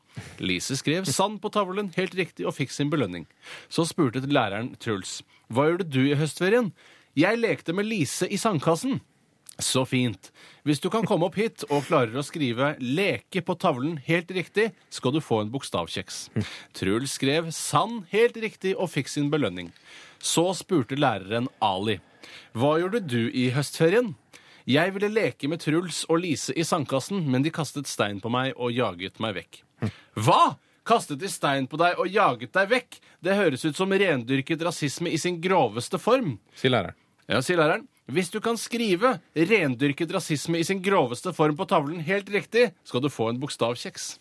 Lise skrev sand på tavlen helt riktig og fikk sin belønning. Så spurte læreren Truls. Hva gjorde du i høstferien? Jeg lekte med Lise i sandkassen. Så fint. Hvis du kan komme opp hit og klarer å skrive 'leke' på tavlen helt riktig, skal du få en bokstavkjeks. Truls skrev 'sann' helt riktig og fikk sin belønning. Så spurte læreren Ali. Hva gjorde du i høstferien? Jeg ville leke med Truls og Lise i sandkassen, men de kastet stein på meg og jaget meg vekk. Hva? kastet de stein på deg og jaget deg vekk. Det høres ut som rendyrket rasisme i sin groveste form. Sier læreren. Ja, sier læreren. Hvis du kan skrive 'rendyrket rasisme i sin groveste form' på tavlen helt riktig, skal du få en bokstavkjeks.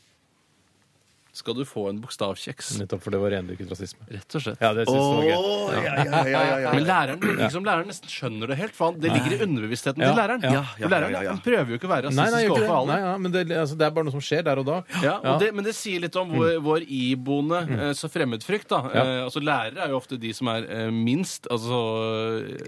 Skal du få en bokstavkjeks. Nettopp for det var rendyrket rasisme. Rett og slett. Ja, det synes jeg var gøy. Ja, ja, ja, ja, ja. Men læreren virker som læreren nesten skjønner det helt. For han, det ligger i underbevisstheten Ja, til læreren. ja, ja, For læreren ja, ja, ja. han prøver jo ikke å være Nei, nei, rasistisk overfor det. Nei, ja, men det, altså, det er bare noe som skjer der og da. Ja, og det, men det sier litt om vår, vår iboende eh, så fremmedfrykt. da. Ja. Eh, altså Lærere er jo ofte de som er eh, minst altså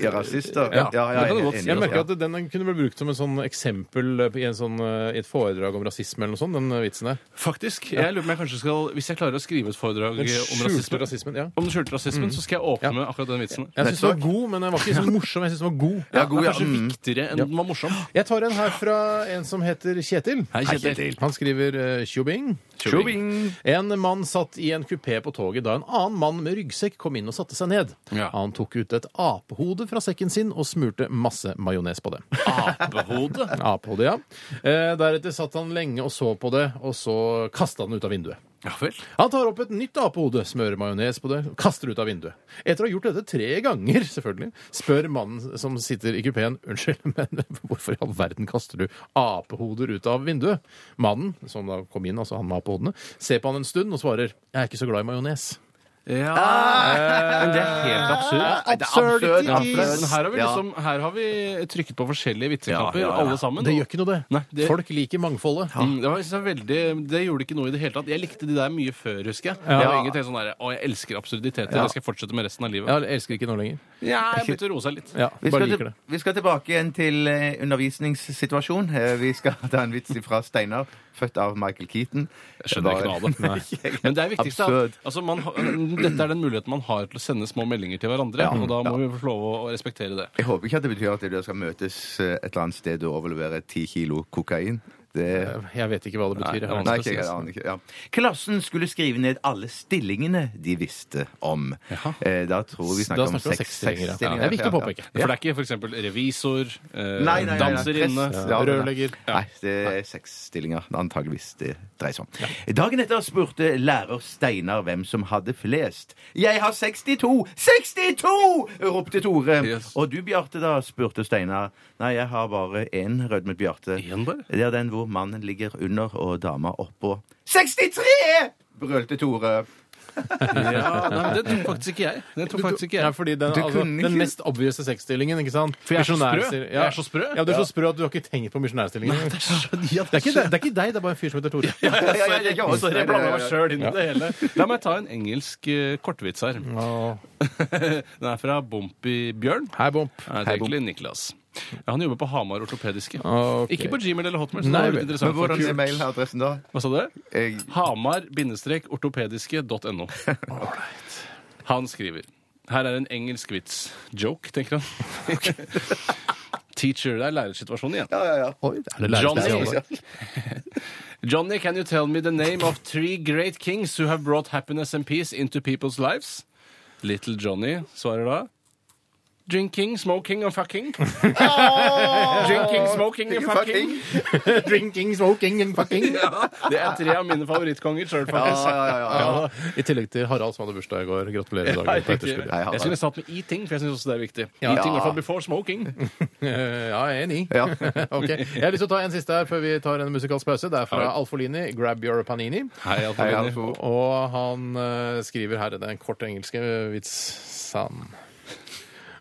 Ja, rasister. Ja, Ja, ja, det kan du jeg si. i Jeg merker at den kunne blitt brukt som en sånn eksempel i, en sånn, i et foredrag om rasisme eller noe sånt, den vitsen der. Faktisk. Jeg lurer på om jeg kanskje skal, Hvis jeg klarer å skrive et foredrag om rasisme, rasismen. Ja. om den skjulte rasismen, så skal jeg åpne Ja. med akkurat den vitsen. Jeg syns den var god, men den var ikke så morsom. Jeg synes den var god. Ja, god, Den er kanskje Mm. viktigere enn den var morsom. Jeg tar en her fra en som heter Kjetil. Hei, Kjetil. Han skriver uh, tjobing. Tjobing. En mann satt i en kupé på toget da en annen mann med ryggsekk kom inn og satte seg ned. Ja. Han tok ut et apehode fra sekken sin og smurte masse majones på det. Apehode. <laughs> Apehode, ja. Eh, deretter satt han lenge og så på det, og så kasta han det ut av vinduet. Ja vel. Han tar opp et nytt apehode, smører majones på det, kaster ut av vinduet. Etter å ha gjort dette tre ganger, selvfølgelig, spør mannen som sitter i kupeen unnskyld, <laughs> men hvorfor i all verden kaster du apehoder ut av vinduet? Mannen, som da kom inn, altså han med apehodene, ser på han en stund og svarer jeg er ikke så glad i majones. Ja. Men det er helt absurd. Nei, er absurd. Men her har, vi liksom, her har vi trykket på forskjellige vitseknapper, Ja, ja, ja. alle sammen. Det gjør ikke noe, det. Nei, det- Folk liker mangfoldet. Mm, det, var, jeg, veldig, det gjorde ikke noe i det hele tatt. Jeg likte de der mye før, husker jeg. Ja. Jeg var egentlig helt sånn der, Å, jeg elsker absurditeter. Ja. Det skal jeg fortsette med resten av livet. Jeg elsker ikke noe lenger. Ja, jeg begynte å roe seg litt. Ja, Vi bare skal, liker til, det. vi skal tilbake igjen til eh, undervisningssituasjon. Eh, vi skal <laughs> ta en vits fra Steinar, født av Michael Keaton. Jeg skjønner ikke noe av det. <laughs> Men det er viktigst Absurd. at altså, man, har- dette er den muligheten man har til å sende små meldinger til hverandre. og da må vi få lov å, respektere det. Jeg håper ikke at det betyr at dere skal møtes eh, et eller annet sted og overlevere ti kilo kokain. Det... Jeg vet ikke hva det betyr. Nei. Nei, ikke, jeg aner ikke. Ja. Klassen skulle skrive ned alle stillingene de visste om. Jaha. Eh, da tror vi snakker om snakker om seks stillinger. ja. Det er viktig å påpeke. ja. For det er ikke f.eks. revisor, eh, Nei, nei, danserinne er- Rørlegger. Nei, det er seks stillinger antageligvis det dreier seg om. Dagen etter spurte lærer Steinar hvem som hadde flest. 'Jeg har 62! 62!' ropte Tore. Yes. Og du, Bjarte, da? spurte Steinar. 'Nei, jeg har bare én', rødmet Bjarte. Én bare? Det er den hvor mannen ligger under og dama oppå. 63! brølte Tore. Ja, nei, Det tok faktisk ikke jeg. Det tok faktisk ikke Ja, jeg. fordi den, altså, den mest obvious sexstillingen, ikke sant? For jeg er så sprø. Jeg er så sprø. Ja, du er så sprø at du har ikke tenkt på misjonærstillingen. det, er ikke deg, det er ikke deg, det er bare en fyr som heter Tore. ja, ja, ja, ja, Sorry, jeg blanda meg sjøl inn i det hele. La meg ta en engelsk eh, kortvits her. Den er fra Bumpy Bjørn. Hei, Bomp. Hei, det er Niklas. Ja, han jobber på Hamar ortopediske. Okay. Ikke på Gmail eller Hotmail. Så Nei, det var litt interessant Men hvordan er mailadressen da? Hva sa du? Jeg... Hamar-ortopediske.no. <laughs> Han skriver Her er en engelsk vits. Joke, tenker han. <laughs> Teacher. Det er lærersituasjonen igjen. Ja, ja, ja. Oi, det er Johnny. <laughs> Johnny, can you tell me the name of three great kings who have brought happiness and peace into people's lives? Little Johnny svarer da Drinking, smoking and fucking. Drinking, smoking and fucking. Drinking, smoking and fucking. <laughs> Det er tre av mine favorittkonger sjøl, faktisk. Ja, ja, ja, ja. Ja, I tillegg til Harald, som hadde bursdag i går. Gratulerer med dag. Jeg skulle satt med eating, for jeg syns også det er viktig. Ja. Eating i hvert fall before smoking. <laughs> Eh, Ja, jeg er enig. Ja. <laughs> Ok. Jeg har lyst til å ta en siste her før vi tar en musikalsk pause. Det er fra Alfolini, 'Grab Your Panini'. Hei, Alfolini. Og han eh, skriver her, det er en kort engelsk vits. Sann.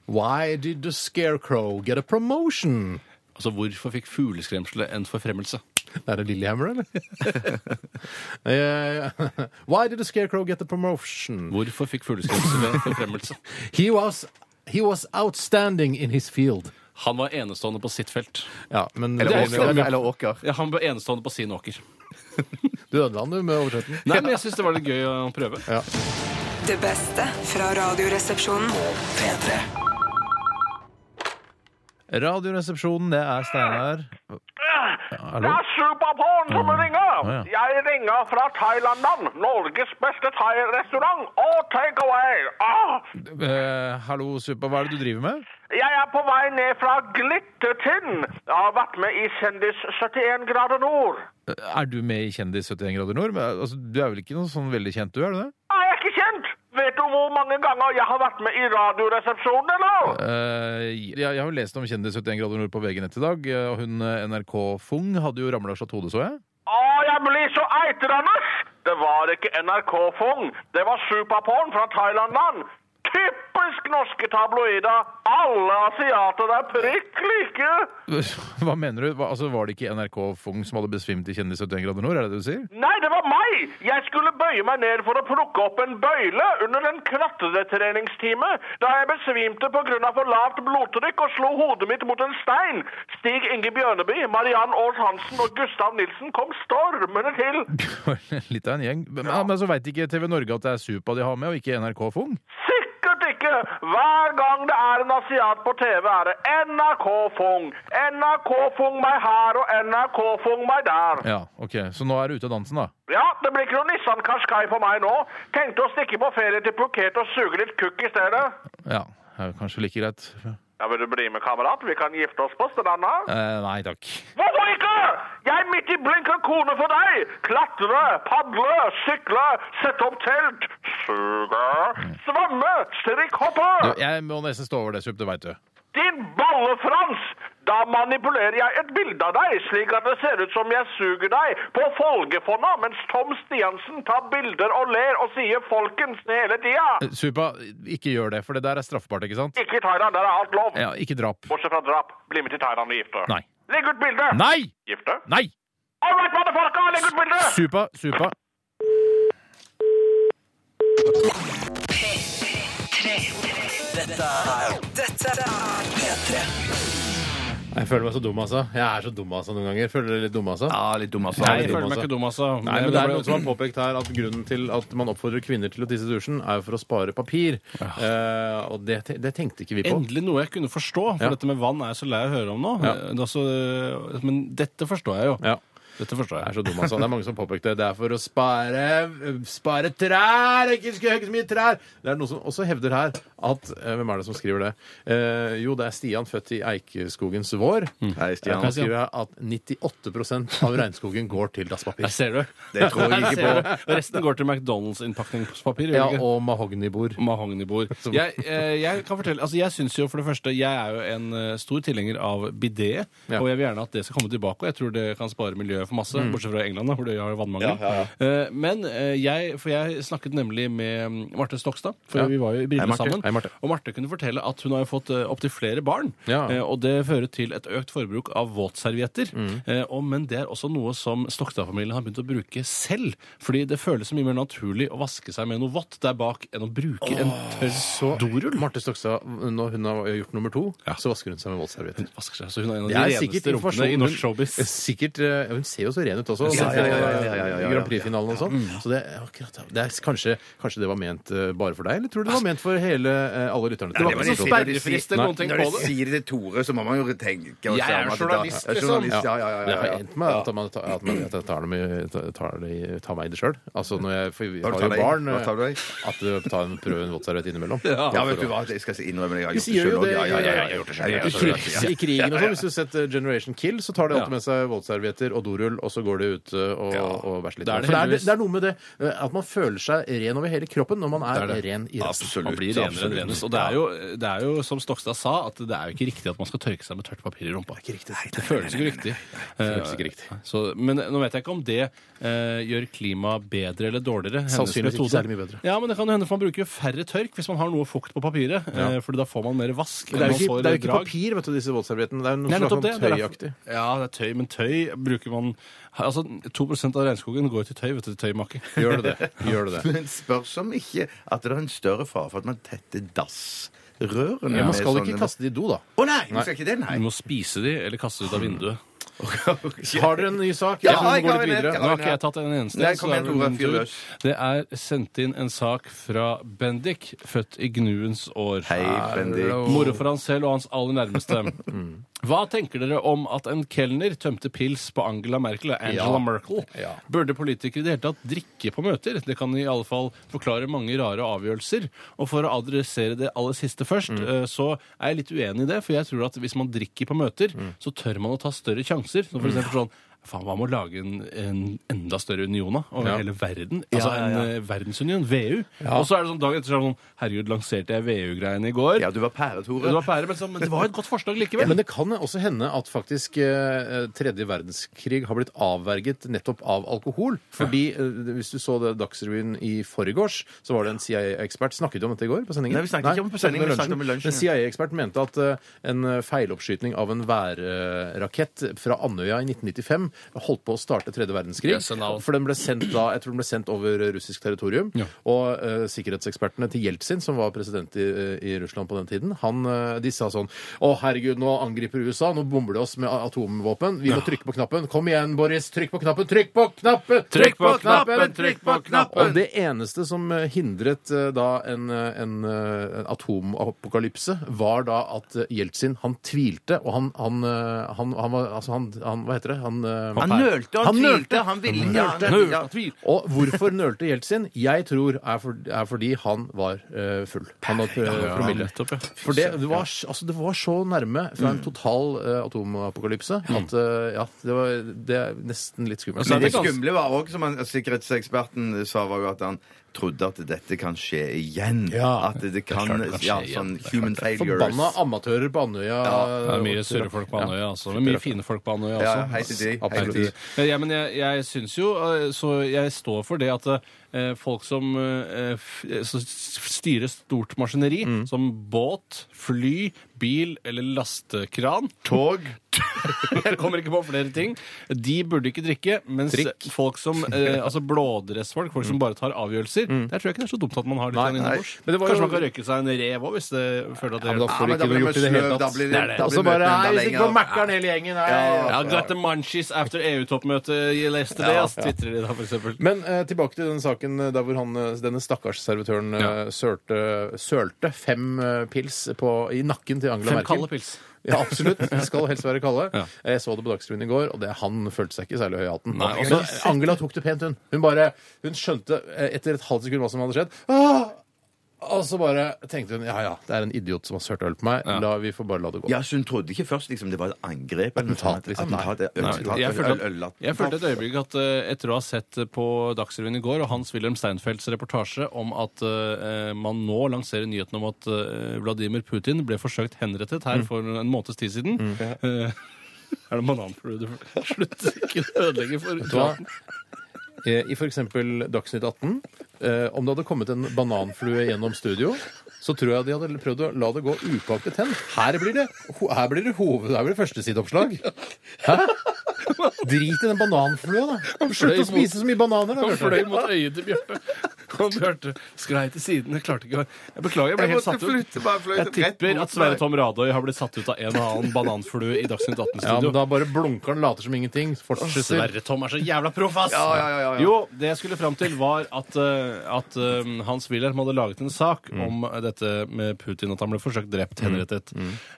Why did the scarecrow get a promotion? Altså, hvorfor fikk fugleskremselet en forfremmelse? Er det Lillehammer, eller? <laughs> uh, Why did the scarecrow get a promotion? Hvorfor fikk fugleskremselet en forfremmelse? <laughs> He was, he was outstanding in his field. Han var enestående på sitt felt. Ja, men Eller det- åker. Eller åker. Ja, han var enestående på sin åker. <laughs> Du ødela den, du, med oversetten. Nei, men jeg syns det var litt gøy å prøve. Det beste fra Radioresepsjonen. P3. Radioresepsjonen, det er Steinar. Det er Superporn som ringer. Å, ja. Jeg ringer fra Thailandland, Norges beste thai-restaurant og take away. Ah, Eh, hallo, Supa, hva er det du driver med? jeg er på vei ned fra Glittertind. Jeg har vært med i Kjendis 71 grader nord. Er du med i Kjendis 71 grader nord? Altså, du er vel ikke noe sånn veldig kjent, du? er du det? Jeg er ikke kjent. Vet du hvor mange ganger jeg har vært med i Radioresepsjonen, eller? Eh, jeg, jeg har jo lest om Kjendis 71 grader nord på VG-nett i dag, eh, og hun eh, NRK Fung hadde jo ramla av hodet, så jeg. Å, jeg blir så eitrende! Det var ikke NRK Fung, Det var Superporn fra Thailand-land. Typisk norske tabloider. Alle asiater er prikk like. <laughs> Hva mener du? Hva, altså, var det ikke NRK Fung som hadde besvimt i Kjendis 71 grader nord? Er det det du sier? Nei, det var meg! Jeg skulle bøye meg ned for å plukke opp en bøyle under en klatretreningstime da jeg besvimte pga. for lavt blodtrykk og slo hodet mitt mot en stein. Stig Inge Bjørneby, Mariann Aars Hansen og Gustav Nilsen kom stormende til. <laughs> Litt av en gjeng. Men, men så veit ikke TV Norge at det er Supa de har med, og ikke NRK Fung? Sikkert ikke! Hver gang det er en asiat på TV, er det NRK-fung. NRK-fung meg her og NRK-fung meg der. Ja, ok. Så nå er du ute av dansen, da? Ja, det blir ikke noe Nissan Qashqai for meg nå. Tenkte å stikke på ferie til Phuket og suge litt kukk i stedet. Ja, det er kanskje like greit. Ja, Vil du bli med, kamerat? Vi kan gifte oss på stranda. Uh, nei takk. Hvorfor ikke? Jeg er midt i blinken kone for deg! Klatre, padle, sykle, sette opp telt, suge, svømme, strikkhoppe! Jeg må nesten stå over det, Sup. Det veit du. Din ballefrans! Da manipulerer jeg et bilde av deg, slik at det ser ut som jeg suger deg på Folgefonna, mens Tom Stiansen tar bilder og ler og sier 'folkens' hele tida. Supa, ikke gjør det, for det der er straffbart, ikke sant? Ikke i Thailand, der er alt lov. Ja, ikke drap. Bortsett fra drap. Bli med til Thailand og gifte. Nei. Legg ut bilde! Nei! Gifte? Nei! All right, motherfucka, Legg ut bilde! Supa, Supa. Dette er Dette er P3. Jeg føler meg så dum, altså. Jeg er så dum altså noen ganger. Føler dere litt dum, altså? Ja, litt dum, altså. Nei, Jeg føler meg altså. ikke dum, altså. Nei, men det er noen som har påpekt her at grunnen til at man oppfordrer kvinner til å tisse i dusjen, er jo for å spare papir. Eh, og det, det tenkte ikke vi på. Endelig noe jeg kunne forstå, for Ja. dette med vann er jeg så lei av å høre om nå. Ja. Eh, det er så- men dette forstår jeg jo. Ja. Dette forstår Jeg er jeg. så dum, altså. Det er mange som påpekte det. Det er for å spare, spare trær! Ikke skulle hogge så mye trær! Det er noen som også hevder her at eh, Hvem er det som skriver det? Eh, jo, det er Stian, født i Eikeskogens vår. Hei, Stian. Han skriver at 98% av regnskogen går til dasspapir. Der ser du. Det tror jeg ikke på. Resten går til McDonald's-innpakningspapir. Ja, det ikke? og mahognibord. Mahognibord. Jeg, eh, jeg kan fortelle, altså jeg synes jo for det første, jeg er jo en eh, stor tilhenger av bidé, Ja. og jeg vil gjerne at det skal komme tilbake, og jeg tror det kan spare miljøet for masse, bortsett fra England, da, hvor de har vannmangel. Eh, Men eh, jeg, for jeg snakket nemlig med mm, Marte Stokstad, for Ja. vi var jo i Brille Marte. sammen, Hei, Marte. Og Marte kunne fortelle at hun har jo fått eh, opptil flere barn. Ja. Eh, og det fører til et økt forbruk av våtservietter. Mm. Eh, men det er også noe som Stokstad-familien har begynt å bruke selv. Fordi det føles så mye mer naturlig å vaske seg med noe vått der bak enn å bruke oh, en tørr dorull. Marte Stokstad, når hun har gjort nummer to, ja. så vasker hun seg med våtservietter. Hun vasker seg, så hun er en av de reneste rumpene i norsk showbiz. Sikkert, hun ser jo så ren ut også. Ja, ja, Grand Prix-finalen og sånn. Mm. Så det, akkurat, det er, kanskje, kanskje det var ment bare for deg, eller tror du det var altså, ment for hele eh, alle lytterne? Det var ikke P3? så sperrefrist eller noen ting Når du det. sier det til Tore, så må man jo tenke og Jeg er journalist, liksom. Ja, ja, ja, Det ja, har ja. endt med at, man, at, man, at jeg tar, dem i- tar, det i- tar meg i det sjøl. Altså når jeg, for vi har tar jo barn. Hva tar du deg? At du tar en prøve en våtserviett innimellom. Ja, vet du hva, jeg skal innrømme det. Jeg har gjort det selv det også. Ja, ja, ja, jeg har i- gjort det selv. Jeg har gjort det krig- selv. i krigen og sånn. Hvis du setter eh, Generation Kill, så tar de alltid med seg våtservietter og dorull, og så går de ut eh, og, og bæsjer litt. Det er det For det, er, heldigvis- det er noe med det eh, at man føler seg ren over hele kroppen når man er, Det er det. ren i rassen. Absolutt. Man blir renere absolutt. Og det er, jo, det er jo som Stokstad sa, at det er jo ikke riktig at man skal tørke seg med tørt papir i rumpa. Det føles ikke riktig. føles ikke riktig. Eh, Så, men nå vet jeg ikke om det eh, gjør klimaet bedre eller dårligere. hennes Sannsynligvis ikke særlig mye bedre. Ja, men det kan jo hende for man bruker færre tørk hvis man har noe fukt på papiret. Eh, fordi da får man mer vask. Det er jo ikke, det er jo ikke papir, vet du, disse våtserviettene. Det er jo noe slags sånn tøyaktig. Ja, det er tøy, men tøy bruker man Altså, 2% av regnskogen går til tøy, vet du, til tøymaker. Gjør det det? Gjør det det? <laughs> Men spørs om ikke at det er en større fare for at man tetter dassrørene. Ja, man skal sånne- ikke kaste de i do, da. Å nei, man skal ikke det, Du nei. må spise de, eller kaste de ut av vinduet. Har dere en ny sak? Ja, Jeg jeg går har litt en, videre. Nå har ikke jeg tatt en eneste. Nei, så kom er igjen, det Tore, fyr løs. Det er sendt inn en sak fra Bendik, født i Gnuens år. Hei, Bendik. Moro for han selv og hans aller nærmeste. <laughs> Hva tenker dere om at en kelner tømte pils på Angela Merkel, Angela Ja. Merkel? Ja. Burde politikere i det hele tatt drikke på møter? Det kan i alle fall forklare mange rare avgjørelser. Og for å adressere det aller siste først, Mm. eh, så er jeg litt uenig i det. For jeg tror at hvis man drikker på møter, Mm. så tør man å ta større sjanser. Som for eksempel sånn Faen, hva med å lage en, en enda større union da, over hele verden? Altså en eh, verdensunion. Ja. Og så er det sånn dagen etter så er det sånn Herregud, lanserte jeg VU-greiene i går? Ja, du var pære, Tore. Det var pære, men, så, men det var et godt forslag likevel. Men det kan også hende at faktisk eh, tredje verdenskrig har blitt avverget nettopp av alkohol. Fordi eh, hvis du så det Dagsrevyen i forgårs, så var det en CIA-ekspert Snakket du om dette i går på sendingen? Nei, vi snakket ikke om på sendingen, vi snakket om i lunsjen, En CIA-ekspert mente at eh, en feiloppskyting av en værrakett fra Andøya i 1995 holdt på å starte tredje verdenskrig. For den ble sendt da, jeg tror den ble sendt over russisk territorium. Ja. Og eh, sikkerhetsekspertene til Jeltsin, som var president i, i Russland på den tiden, han, eh, de sa sånn Å, herregud, nå angriper USA, nå bomber de oss med atomvåpen. Vi må trykke på knappen. Kom igjen, Boris, trykk på knappen! Trykk på knappen! Trykk på knappen! Trykk på knappen! Og det eneste som eh, hindret eh, da en, eh, en, eh, en atomapokalypse, var da at eh, Jeltsin, han tvilte, og han, han, eh, han, han var Altså, han, han Hva heter det? Han, eh, Han nølte og Han tvilte. Han ville nølte. og hvorfor nølte Jeltsin? Jeg tror er, for, er fordi han var eh, full. Han hadde eh, promille. For det, det, var, altså, det var så nærme fra en total eh, atomapokalypse at eh, ja, det var det er nesten litt skummelt. Men det skumle var òg, som han, sikkerhetseksperten sa, var jo at han trodde at dette kan skje igjen. Ja. At det kan, det kan skje ja, sånn er human failures. Forbanna amatører på Andøya. Det er mye surre folk på Andøya, altså. Men mye fine folk på Andøya Ja, hei til de. Hei til de. Ja, men jeg, jeg syns jo eh, Så jeg står for det at eh, folk som eh, f- så styrer stort maskineri, som båt, fly, bil eller lastekran Tog. <laughs> Jeg kommer ikke på flere ting. De burde ikke drikke. Mens Trikk. folk som eh, <laughs> altså blådressfolk, folk som bare tar avgjørelser, der tror jeg ikke det er så dumt at man har litt Nei, sånn nei. Men det var Kanskje jo- man kan røyke seg en rev òg, hvis det føler at det Ja, da får du ikke noe gjort i det hele tatt. det- er Og så bare Nei, hvis ikke på lenger. Mækkern hele gjengen. Nei. Ja, got the munchies after EU-toppmøtet. yesterday, ass. Twitrer de da, for eksempel. Men eh, tilbake til den saken eh, der hvor han, eh, denne stakkars servitøren eh, Ja. sørte, sølte fem pils på, i nakken til Angela Fem Merkel. kalde pils. Ja, absolutt. Det skal helst være kalde. Ja. Jeg så det på Dagsrevyen i går, og det, han følte seg ikke særlig høy i hatten. Så Angela tok det pent, hun. Hun bare, hun skjønte etter et halvt sekund hva som hadde skjedd. Ah! Og så bare tenkte hun ja ja, det er en idiot som har sølt øl på meg. Ja. La, vi får bare la det gå. Ja, så hun trodde ikke først liksom, det var et angrep? eller noe Attentat, sånt. liksom. Attentat. Nei, jeg, øl- følte øl- at, jeg følte et øyeblikk at uh, etter å ha sett på Dagsrevyen i går og Hans-Wilhelm Steinfelds reportasje om at uh, man nå lanserer nyheten om at uh, Vladimir Putin ble forsøkt henrettet her for en måneds tid siden eh, <laughs> Er det bananflue du Slutt ikke å ødelegge for hva? Eh, I f.eks. Dagsnytt 18, eh, om det hadde kommet en bananflue gjennom studio, så tror jeg de hadde prøvd å la det gå upåaktet hen. Her blir det, her blir det hoved... Her blir det førstesideoppslag. Hæ? Drit i den bananflua, da. Slutt å spise så mye bananer, da. Han fløy mot øyet til Bjarte. Og Bjarte sklei til siden. Jeg klarte ikke å Jeg beklager, jeg ble helt satt ut. Jeg tipper at Sverre. Tom Radøy har blitt satt ut av en og annen bananflue i Dagsnytt 18-studio. Ja, men da bare blunker han, later som ingenting. Fortsetter. Sverre Tom er så jævla proff, ass! Ja, ja, ja. Jo, det jeg skulle fram til, var at, eh, at eh, Hans Wilhelm hadde laget en sak om dette med Putin, at han ble forsøkt drept, henrettet.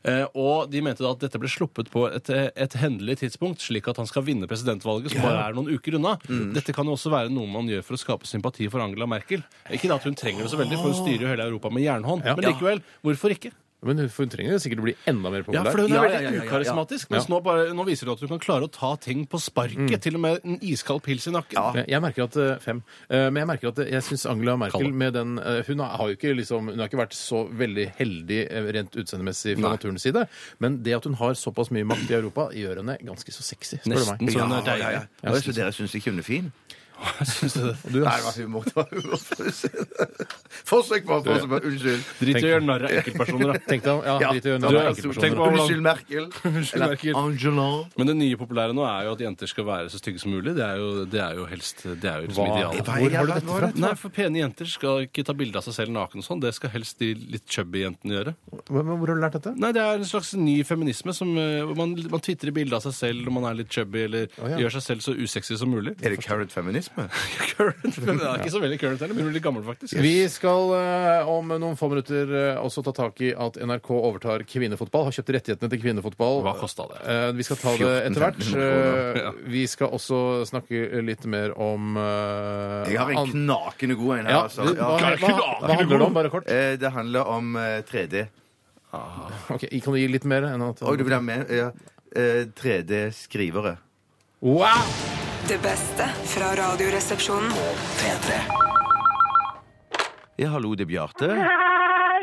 Eh, og de mente da at dette ble sluppet på et, et hendelig tidspunkt, slik at han skal vinne presidentvalget, som bare er noen uker unna. Dette kan jo også være noe man gjør for å skape sympati for Angela Merkel. Ikke da at hun trenger det så veldig, for hun styrer jo hele Europa med jernhånd. Men likevel, hvorfor ikke? Men hun, for hun trenger sikkert å bli enda mer populær. Ja, for hun er veldig ja, ja, ja, ja. ukarismatisk. Mens nå, bare, nå viser du at du kan klare å ta ting på sparket. Til og med en iskald pils i nakken. Jeg- Jeg merker at eh, fem. Eh, Men jeg merker at eh, jeg syns Angela Merkel Kalle. med den eh, Hun har har jo ikke liksom Hun har ikke vært så veldig heldig eh, rent utseendemessig fra naturens side, men det at hun har såpass mye makt i Europa, gjør henne ganske så sexy, spør du Nesten meg. så hun er Ja, ja, deilig. ja. Så dere syns ikke hun er fin? <laughs> Syns du det? Du, Nei, det var humor. Det var humor. Forsøk på forsøk på Unnskyld. Drit i å gjøre narr av enkeltpersoner, da. <laughs> Tenk deg, ja, Ja. drit i å gjøre narr av enkeltpersoner. Unnskyld, Merkel. <laughs> Unnskyld, Merkel. Angela. Men det nye populære nå er jo at jenter skal være så stygge som mulig. Det er jo, det er jo helst Det er jo liksom idealet. Hvor har du dette fra? Nei, for pene jenter skal ikke ta bilde av seg selv naken og sånn. Det skal helst de litt chubby jentene gjøre. Hvor hvor har du lært dette? Nei, det er en slags ny feminisme som eh, man, man tvitrer bilde av seg selv når man er litt chubby, eller ja. gjør seg selv så usexy som mulig. Er det carrot <laughs> Current, men det er ikke så veldig current heller. Begynner å bli gammel, faktisk. Vi skal eh, om noen få minutter eh, også ta tak i at NRK overtar kvinnefotball. Har kjøpt rettighetene til kvinnefotball. Hva kosta det? Eh, vi skal ta det etter hvert. 14-15 kroner. Eh, Vi skal også snakke litt mer om eh, Jeg har en knakende god en her, ja, altså. hva, Ja. hva, hva handler det om, bare kort? Eh, Det handler om eh, 3D. Ok, Kan du gi litt mer? enn at... Oi, du vil ha med? Ja. Eh, 3D-skrivere. Wow! Det beste fra Radioresepsjonen. P3. Ja, hallo, det er Bjarte. <laughs>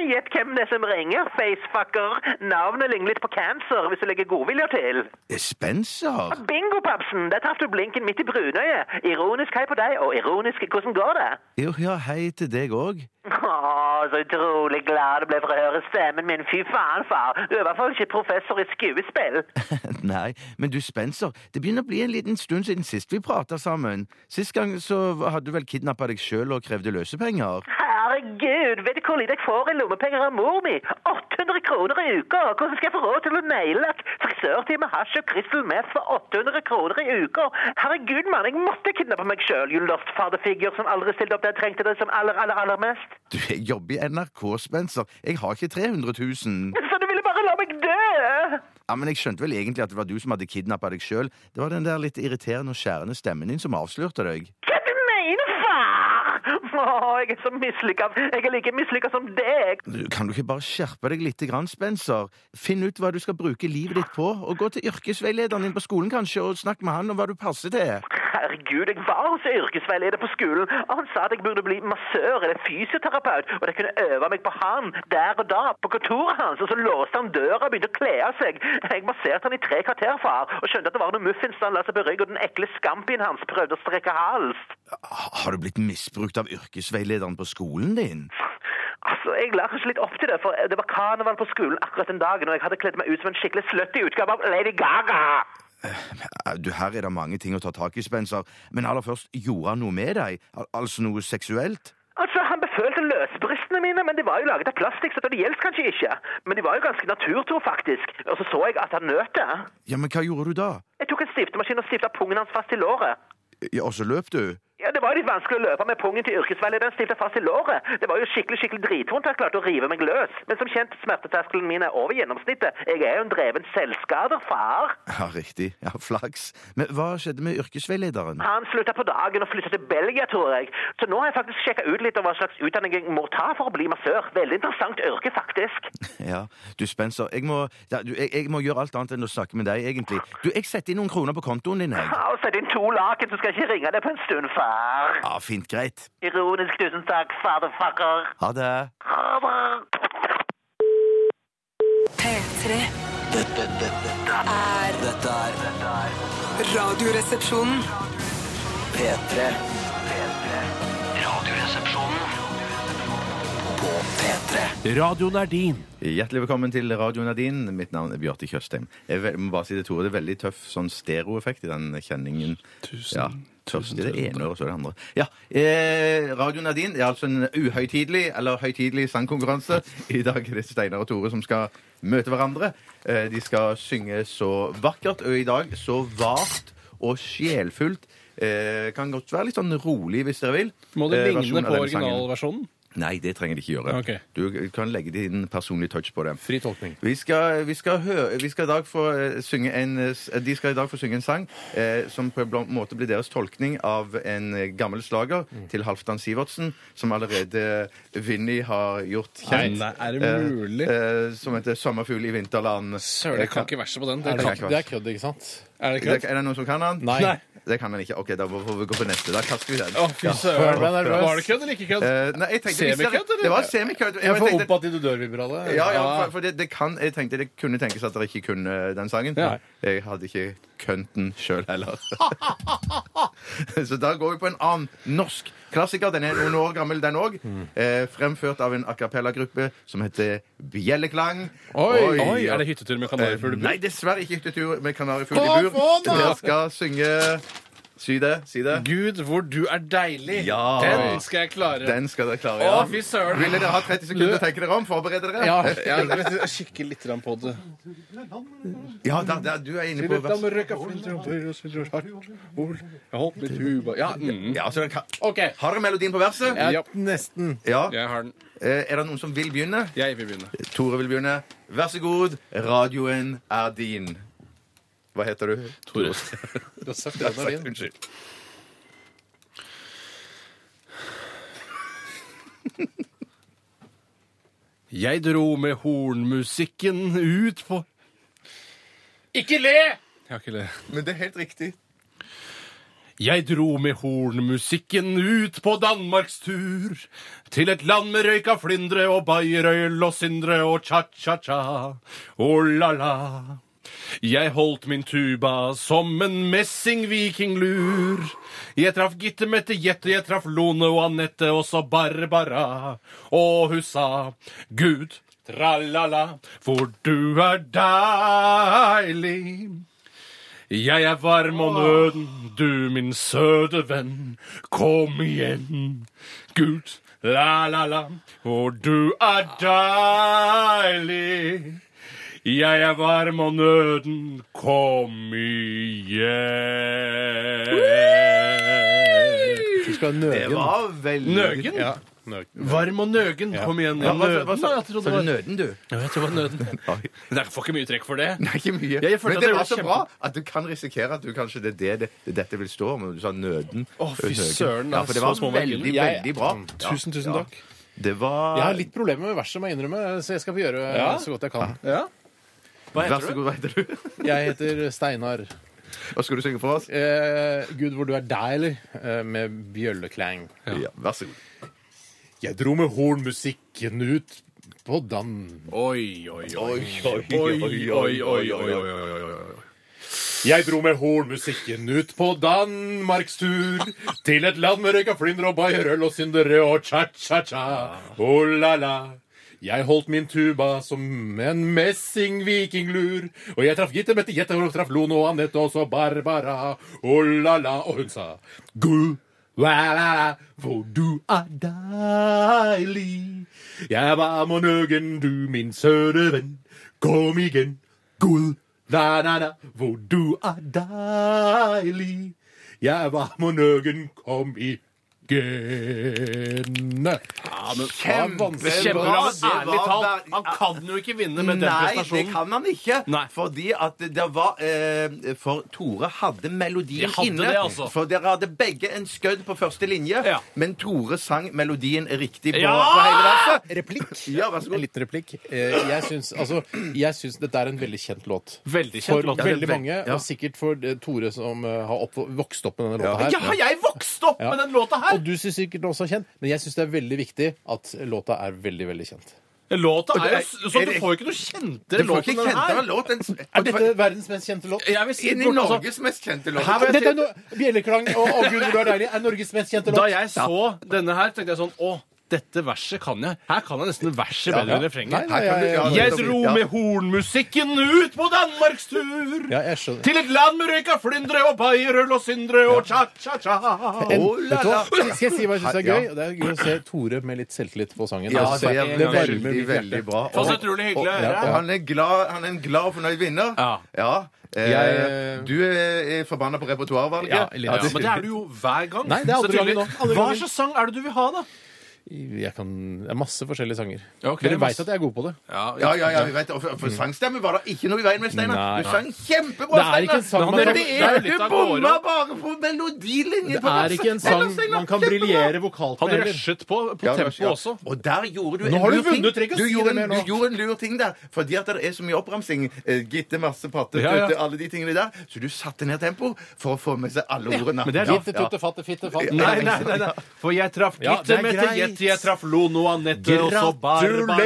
Gjett hvem det er som ringer, facefucker. Navnet ligner litt på cancer, hvis du legger godvilje til. Eh, Spencer? Bingo, papsen! Der traff du blinken midt i brunøyet. Ironisk hei på deg, og ironisk hvordan går det? Jo, ja, hei til deg òg. Å, så utrolig glad du ble for å høre stemmen min. Fy faen, far. Du er i hvert fall ikke professor i skuespill. <laughs> Nei, men du, Spencer, det begynner å bli en liten stund siden sist vi prata sammen. Sist gang så hadde du vel kidnappa deg sjøl og krevde løsepenger? <laughs> Herregud, vet du hvor lite jeg får i lommepenger av mor mi? 800 kroner i uka! Hvordan skal jeg få råd til å naile frisørtime, hasj og crystal meth for 800 kroner i uka? Herregud, mann, jeg måtte kidnappe meg sjøl, you lost father figure som aldri stilte opp da jeg trengte det som aller, aller, aller mest. Du, jeg jobber i NRK, Spencer. Jeg har ikke 300 000. Så du ville bare la meg dø? Ja, men jeg skjønte vel egentlig at det var du som hadde kidnappa deg sjøl. Det var den der litt irriterende og skjærende stemmen din som avslørte deg. Hva du mener, far? Å, jeg er så mislykka. Jeg er like mislykka som deg. Kan du ikke bare skjerpe deg litt, grann, Spencer? Finn ut hva du skal bruke livet ditt på, og gå til yrkesveilederen din på skolen kanskje, og snakk med han om hva du passer til. Herregud, jeg var hos yrkesveileder på skolen, og han sa at jeg burde bli massør eller fysioterapeut, og jeg kunne øve meg på han der og da, på kontoret hans, og så låste han døra og begynte å kle av seg. Jeg masserte han i tre kvarter, far, og skjønte at det var noe muffins da han la seg på rygg, og den ekle scampien hans prøvde å strekke hals. Har du blitt misbrukt av yrkesveilederen på skolen din? Altså, Jeg la kanskje litt opp til det, for det var karneval på skolen akkurat den dagen, og jeg hadde kledd meg ut som en skikkelig slutty utgave av Lady Gaga. Eh, Du, Her er det mange ting å ta tak i, Spencer. Men aller først, gjorde han noe med deg? Al altså noe seksuelt? Altså, Han befølte løsbristene mine, men de var jo laget av plastikk, så det gjelder kanskje ikke. Men de var jo ganske naturtro, faktisk. Og så så jeg at han nøt det. Ja, men hva gjorde du da? Jeg tok en stiftemaskin og stifta pungen hans fast i låret. Ja, Og så løp du? Ja, Det var litt vanskelig å løpe med pungen til yrkesveilederen stilte fast i låret. Det var jo skikkelig skikkelig dritvondt jeg klarte å rive meg løs. Men som kjent, smerteterskelen min er over gjennomsnittet. Jeg er jo en dreven selvskader, far. Ja, riktig. Ja, Flaks. Men hva skjedde med yrkesveilederen? Han slutta på dagen og flyttet til Belgia, tror jeg. Så nå har jeg faktisk sjekka ut litt om hva slags utdanning jeg må ta for å bli massør. Veldig interessant yrke, faktisk. <laughs> Ja, du Spencer, jeg må, ja, du, jeg, jeg må gjøre alt annet enn å snakke med deg, egentlig. Du, Jeg setter inn noen kroner på kontoen din, jeg. Ja, og Sett inn to laken, så skal jeg ikke ringe deg på en stund, far. Ja, Fint, greit. Ironisk, tusen takk, fatherfucker. Ha det. Ha det. P3 Dette, dette, dette er dette er Radioresepsjonen. P3. P3. Radioen er din. Hjertelig velkommen til Radio din. Mitt navn er Bjarte Tjøstheim. Jeg må bare si det, Tore, det er veldig tøff sånn stereoeffekt i den kjenningen. Tusen, ja, Først i det ene øret, så det andre. Ja, eh, Radio Det er altså en uhøytidelig eller høytidelig sangkonkurranse. I dag er det Steinar og Tore som skal møte hverandre. Eh, de skal synge så vakkert, og i dag så vart og sjelfullt. Eh, kan godt være litt sånn rolig hvis dere vil. Må det Eh, ligne av på denne sangen. originalversjonen? Nei, det trenger de ikke gjøre. Okay. Du kan legge din personlige touch på det. Fri tolkning. Vi skal, vi skal, høre, vi skal i dag få eh, synge en, eh, de skal i dag få synge en sang eh, som på en måte blir deres tolkning av en eh, gammel slager Mm. til Halvdan Sivertsen, som allerede Vinni har gjort kjent. Nei, er det mulig? Eh, eh, som heter 'Sommerfugl i vinterland'. Søren, jeg kan ikke verset på den. Det Er det, det er kødd, ikke sant? Er det Det, er det noen som kan den? Nei. Nei. Det kan han ikke. Ok, da får vi gå på neste. Da kaster vi den. Å, fy Ja. søren. Var det kødd eller ikke kødd? Eh, nei, jeg tenkte, hvis Semikødd, eller? Det var semikødd. Jeg Jeg får tenkte- opp at de dør-vibralet. Ja, ja, for, for det, det kan, jeg tenkte det kunne tenkes at dere ikke kunne den sangen. Ja. Jeg hadde ikke kønt den sjøl heller. <laughs> Så da går vi på en annen norsk klassiker. Den er noen år gammel, den òg. Eh, fremført av en a cappella-gruppe som heter Bjelleklang. Oi, Oi, er det hyttetur med kanarifugl i bur? Nei, dessverre ikke hyttetur med kanarifugl i bur. Dere skal synge Si det. Si det. Gud, hvor du er deilig. Ja. Den skal jeg klare. Den skal dere klare. Å, ja. fy søren. Vil dere ha 30 sekunder til å tenke dere om? Forberede dere? Ja. <laughs> ja jeg kikker litt grann på det. Ja, da, da, du er inne på. Ja, mm. Ja, så den kan... okay. Har dere melodien på verset? Ja, nesten. Ja. jeg har den. Eh, Er det noen som vil begynne? Jeg vil begynne. Tore vil begynne. Vær så god. Radioen er din. Hva heter du? Tore. <laughs> Du har sagt det, Nadine. Unnskyld. Jeg dro med hornmusikken ut på Ikke le! Jeg har ikke le. Men det er helt riktig. Jeg dro med hornmusikken ut på danmarkstur Til et land med røyka flindre og bayerøl og syndre og cha-cha-cha og la-la. Jeg holdt min tuba som en messingvikinglur. Jeg traff Gitte, Mette, Jette, jeg traff Lone og Anette, og så Barbara. Og hun sa, Gud, tralala, for du er deilig. Jeg er varm og nøden, du min søte venn. Kom igjen, Gud, la-la-la, for du er deilig. Jeg er varm og nøden, kom igjen. Du skal ha Det var veldig Nøgen? Ja, nøgen. Varm og nøgen, kom igjen. Ja, hva, hva, Nøden, sa da, jeg trodde du det var nøden, du? Ja, jeg tror det var nøden. Nei, Jeg får ikke mye trekk for det. Nei, ikke mye. Ja, jeg Men det det var var så kjempe- bra at du kan risikere at du kanskje det er det, det, det dette vil stå om. Du sa nøden. Å, fy søren, Ja, for det var så veldig, Jeg- veldig bra. Tusen, tusen Ja. takk. Det var Jeg har litt problemer med verset, må jeg innrømme, så jeg skal få gjøre Ja. så godt jeg kan. Ja. Hva Vær så du? god, hva heter du? Jeg heter Steinar. Hva skal du synge for oss? Eh, Gud, hvor du er deilig, eh, med bjølleklang. Ja, vær så god. Jeg dro med hornmusikken ut på dann. Oi, oi, oi. Oi, Oi, oi, oi, oi, oi, oi, oi, oi. Jeg dro med hornmusikken ut på danmarkstur til et land med røyka flyndre og bayerøl og syndere og cha-cha-cha. Oh la la. Jeg holdt min tuba som en messing-vikinglur. Og jeg traff Gitte, Mette, Jette, og traff Lone og Anette og så Barbara. Oh la la. Og hun sa Gud, la la la, for du er deilig. Jeg var varm og nøgen, du min søte venn. Kom igjen, Gud, la la la, for du er deilig. Jeg var varm og nøgen, kom igjen. Ja, men Kjempe- Kjempebra, ærlig talt, man kan jo ikke vinne med den Nei, det prestasjonen. kan man ikke. Nei. Fordi at det var eh, For Tore hadde melodien De hadde inne. det, altså. For dere hadde begge en skødd på første linje. Ja. Men Tore sang melodien riktig på, Ja! på hele verset. Replikk. <laughs> Ja, vær så En liten replikk. Eh, Jeg syns, altså, jeg syns dette er en veldig kjent låt. Veldig For kjent låt. det er veldig ve- mange, ja. og sikkert for eh, Tore som eh, har opp, vokst opp med denne låta her. Ja, har jeg vokst opp Ja. med den låta her? Og du syns sikkert den også er kjent, men jeg syns det er veldig viktig at låta er veldig, veldig kjent. Låta er jo er Du får jo ikke noe kjentere Du får låt ikke enn den kjente her. låt. En, Er dette verdens mest kjente låt? Jeg vil si inn i bort- altså, Norges mest kjente låt. Her var jeg Dette er no Bjelleklang og Å Gud, hvor du er deilig er Norges mest kjente låt. Da jeg så denne her, tenkte jeg sånn Å, dette verset kan jeg. Her kan jeg nesten verset bedre enn refrenget. Nei, ja, Jeg dro med hornmusikken ut på danmarkstur. Ja, jeg skjønner. Til et land med røyka flyndre og bayerøl og syndre og cha-cha-cha. Oh. Skal jeg si hva jeg syns er gøy? Det er gøy å se Tore med litt selvtillit på sangen. Ja, Altså, det er veldig, veldig bra. Og, og han er glad, han er en glad og fornøyd vinner. Ja. Eh, Jeg- du er, forbanna på repertoarvalget. Ja. Ja, men det er du jo hver gang. Nei, det er andre gangen nå. Hva slags sang er det du vil ha, da? Jeg kan, det er masse forskjellige sanger. Okay, Dere veit at jeg er god på det. Ja, ja, ja, vi vet, og for, for sangstemme var det ikke noe i veien med, Steinar. Du sang kjempebra, Det er ikke en sang Steinar. man Men det er du bomma bare på melodilinjen Det er ikke en sang man kan briljere vokalt Han med heller. rushet på, på Ja, tempo ja. også. Og der gjorde du Nå en har du lur ting. vunnet, Du gjorde, en, du gjorde en lur ting der. Fordi at det er så mye oppramsing. eh, Gitte, masse, patte, Ja, ja. tutte, alle de tingene der. Så du satte ned tempo for å få med seg alle ordene. men det er Ja, Fitte, tutte, fatte, fitte, fatte. Nei, nei, nei. For jeg traff Gitte, med til Mette, greit. Jeg traff Lono, Anette og så Barbara.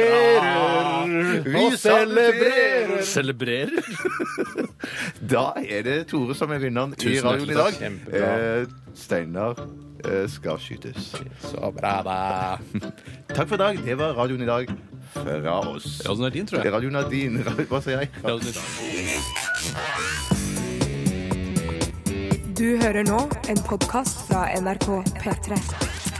Vi celebrerer. Celebrerer? <laughs> Da er det Tore som er vinneren i radioen i dag. Eh, Steinar eh, skal skytes. Så bra, da. <laughs> Takk for i dag. Det var radioen i dag fra oss. Er din, tror Det jeg. radioen er din. <laughs> Hva sier jeg? Du hører nå en podkast fra NRK P3.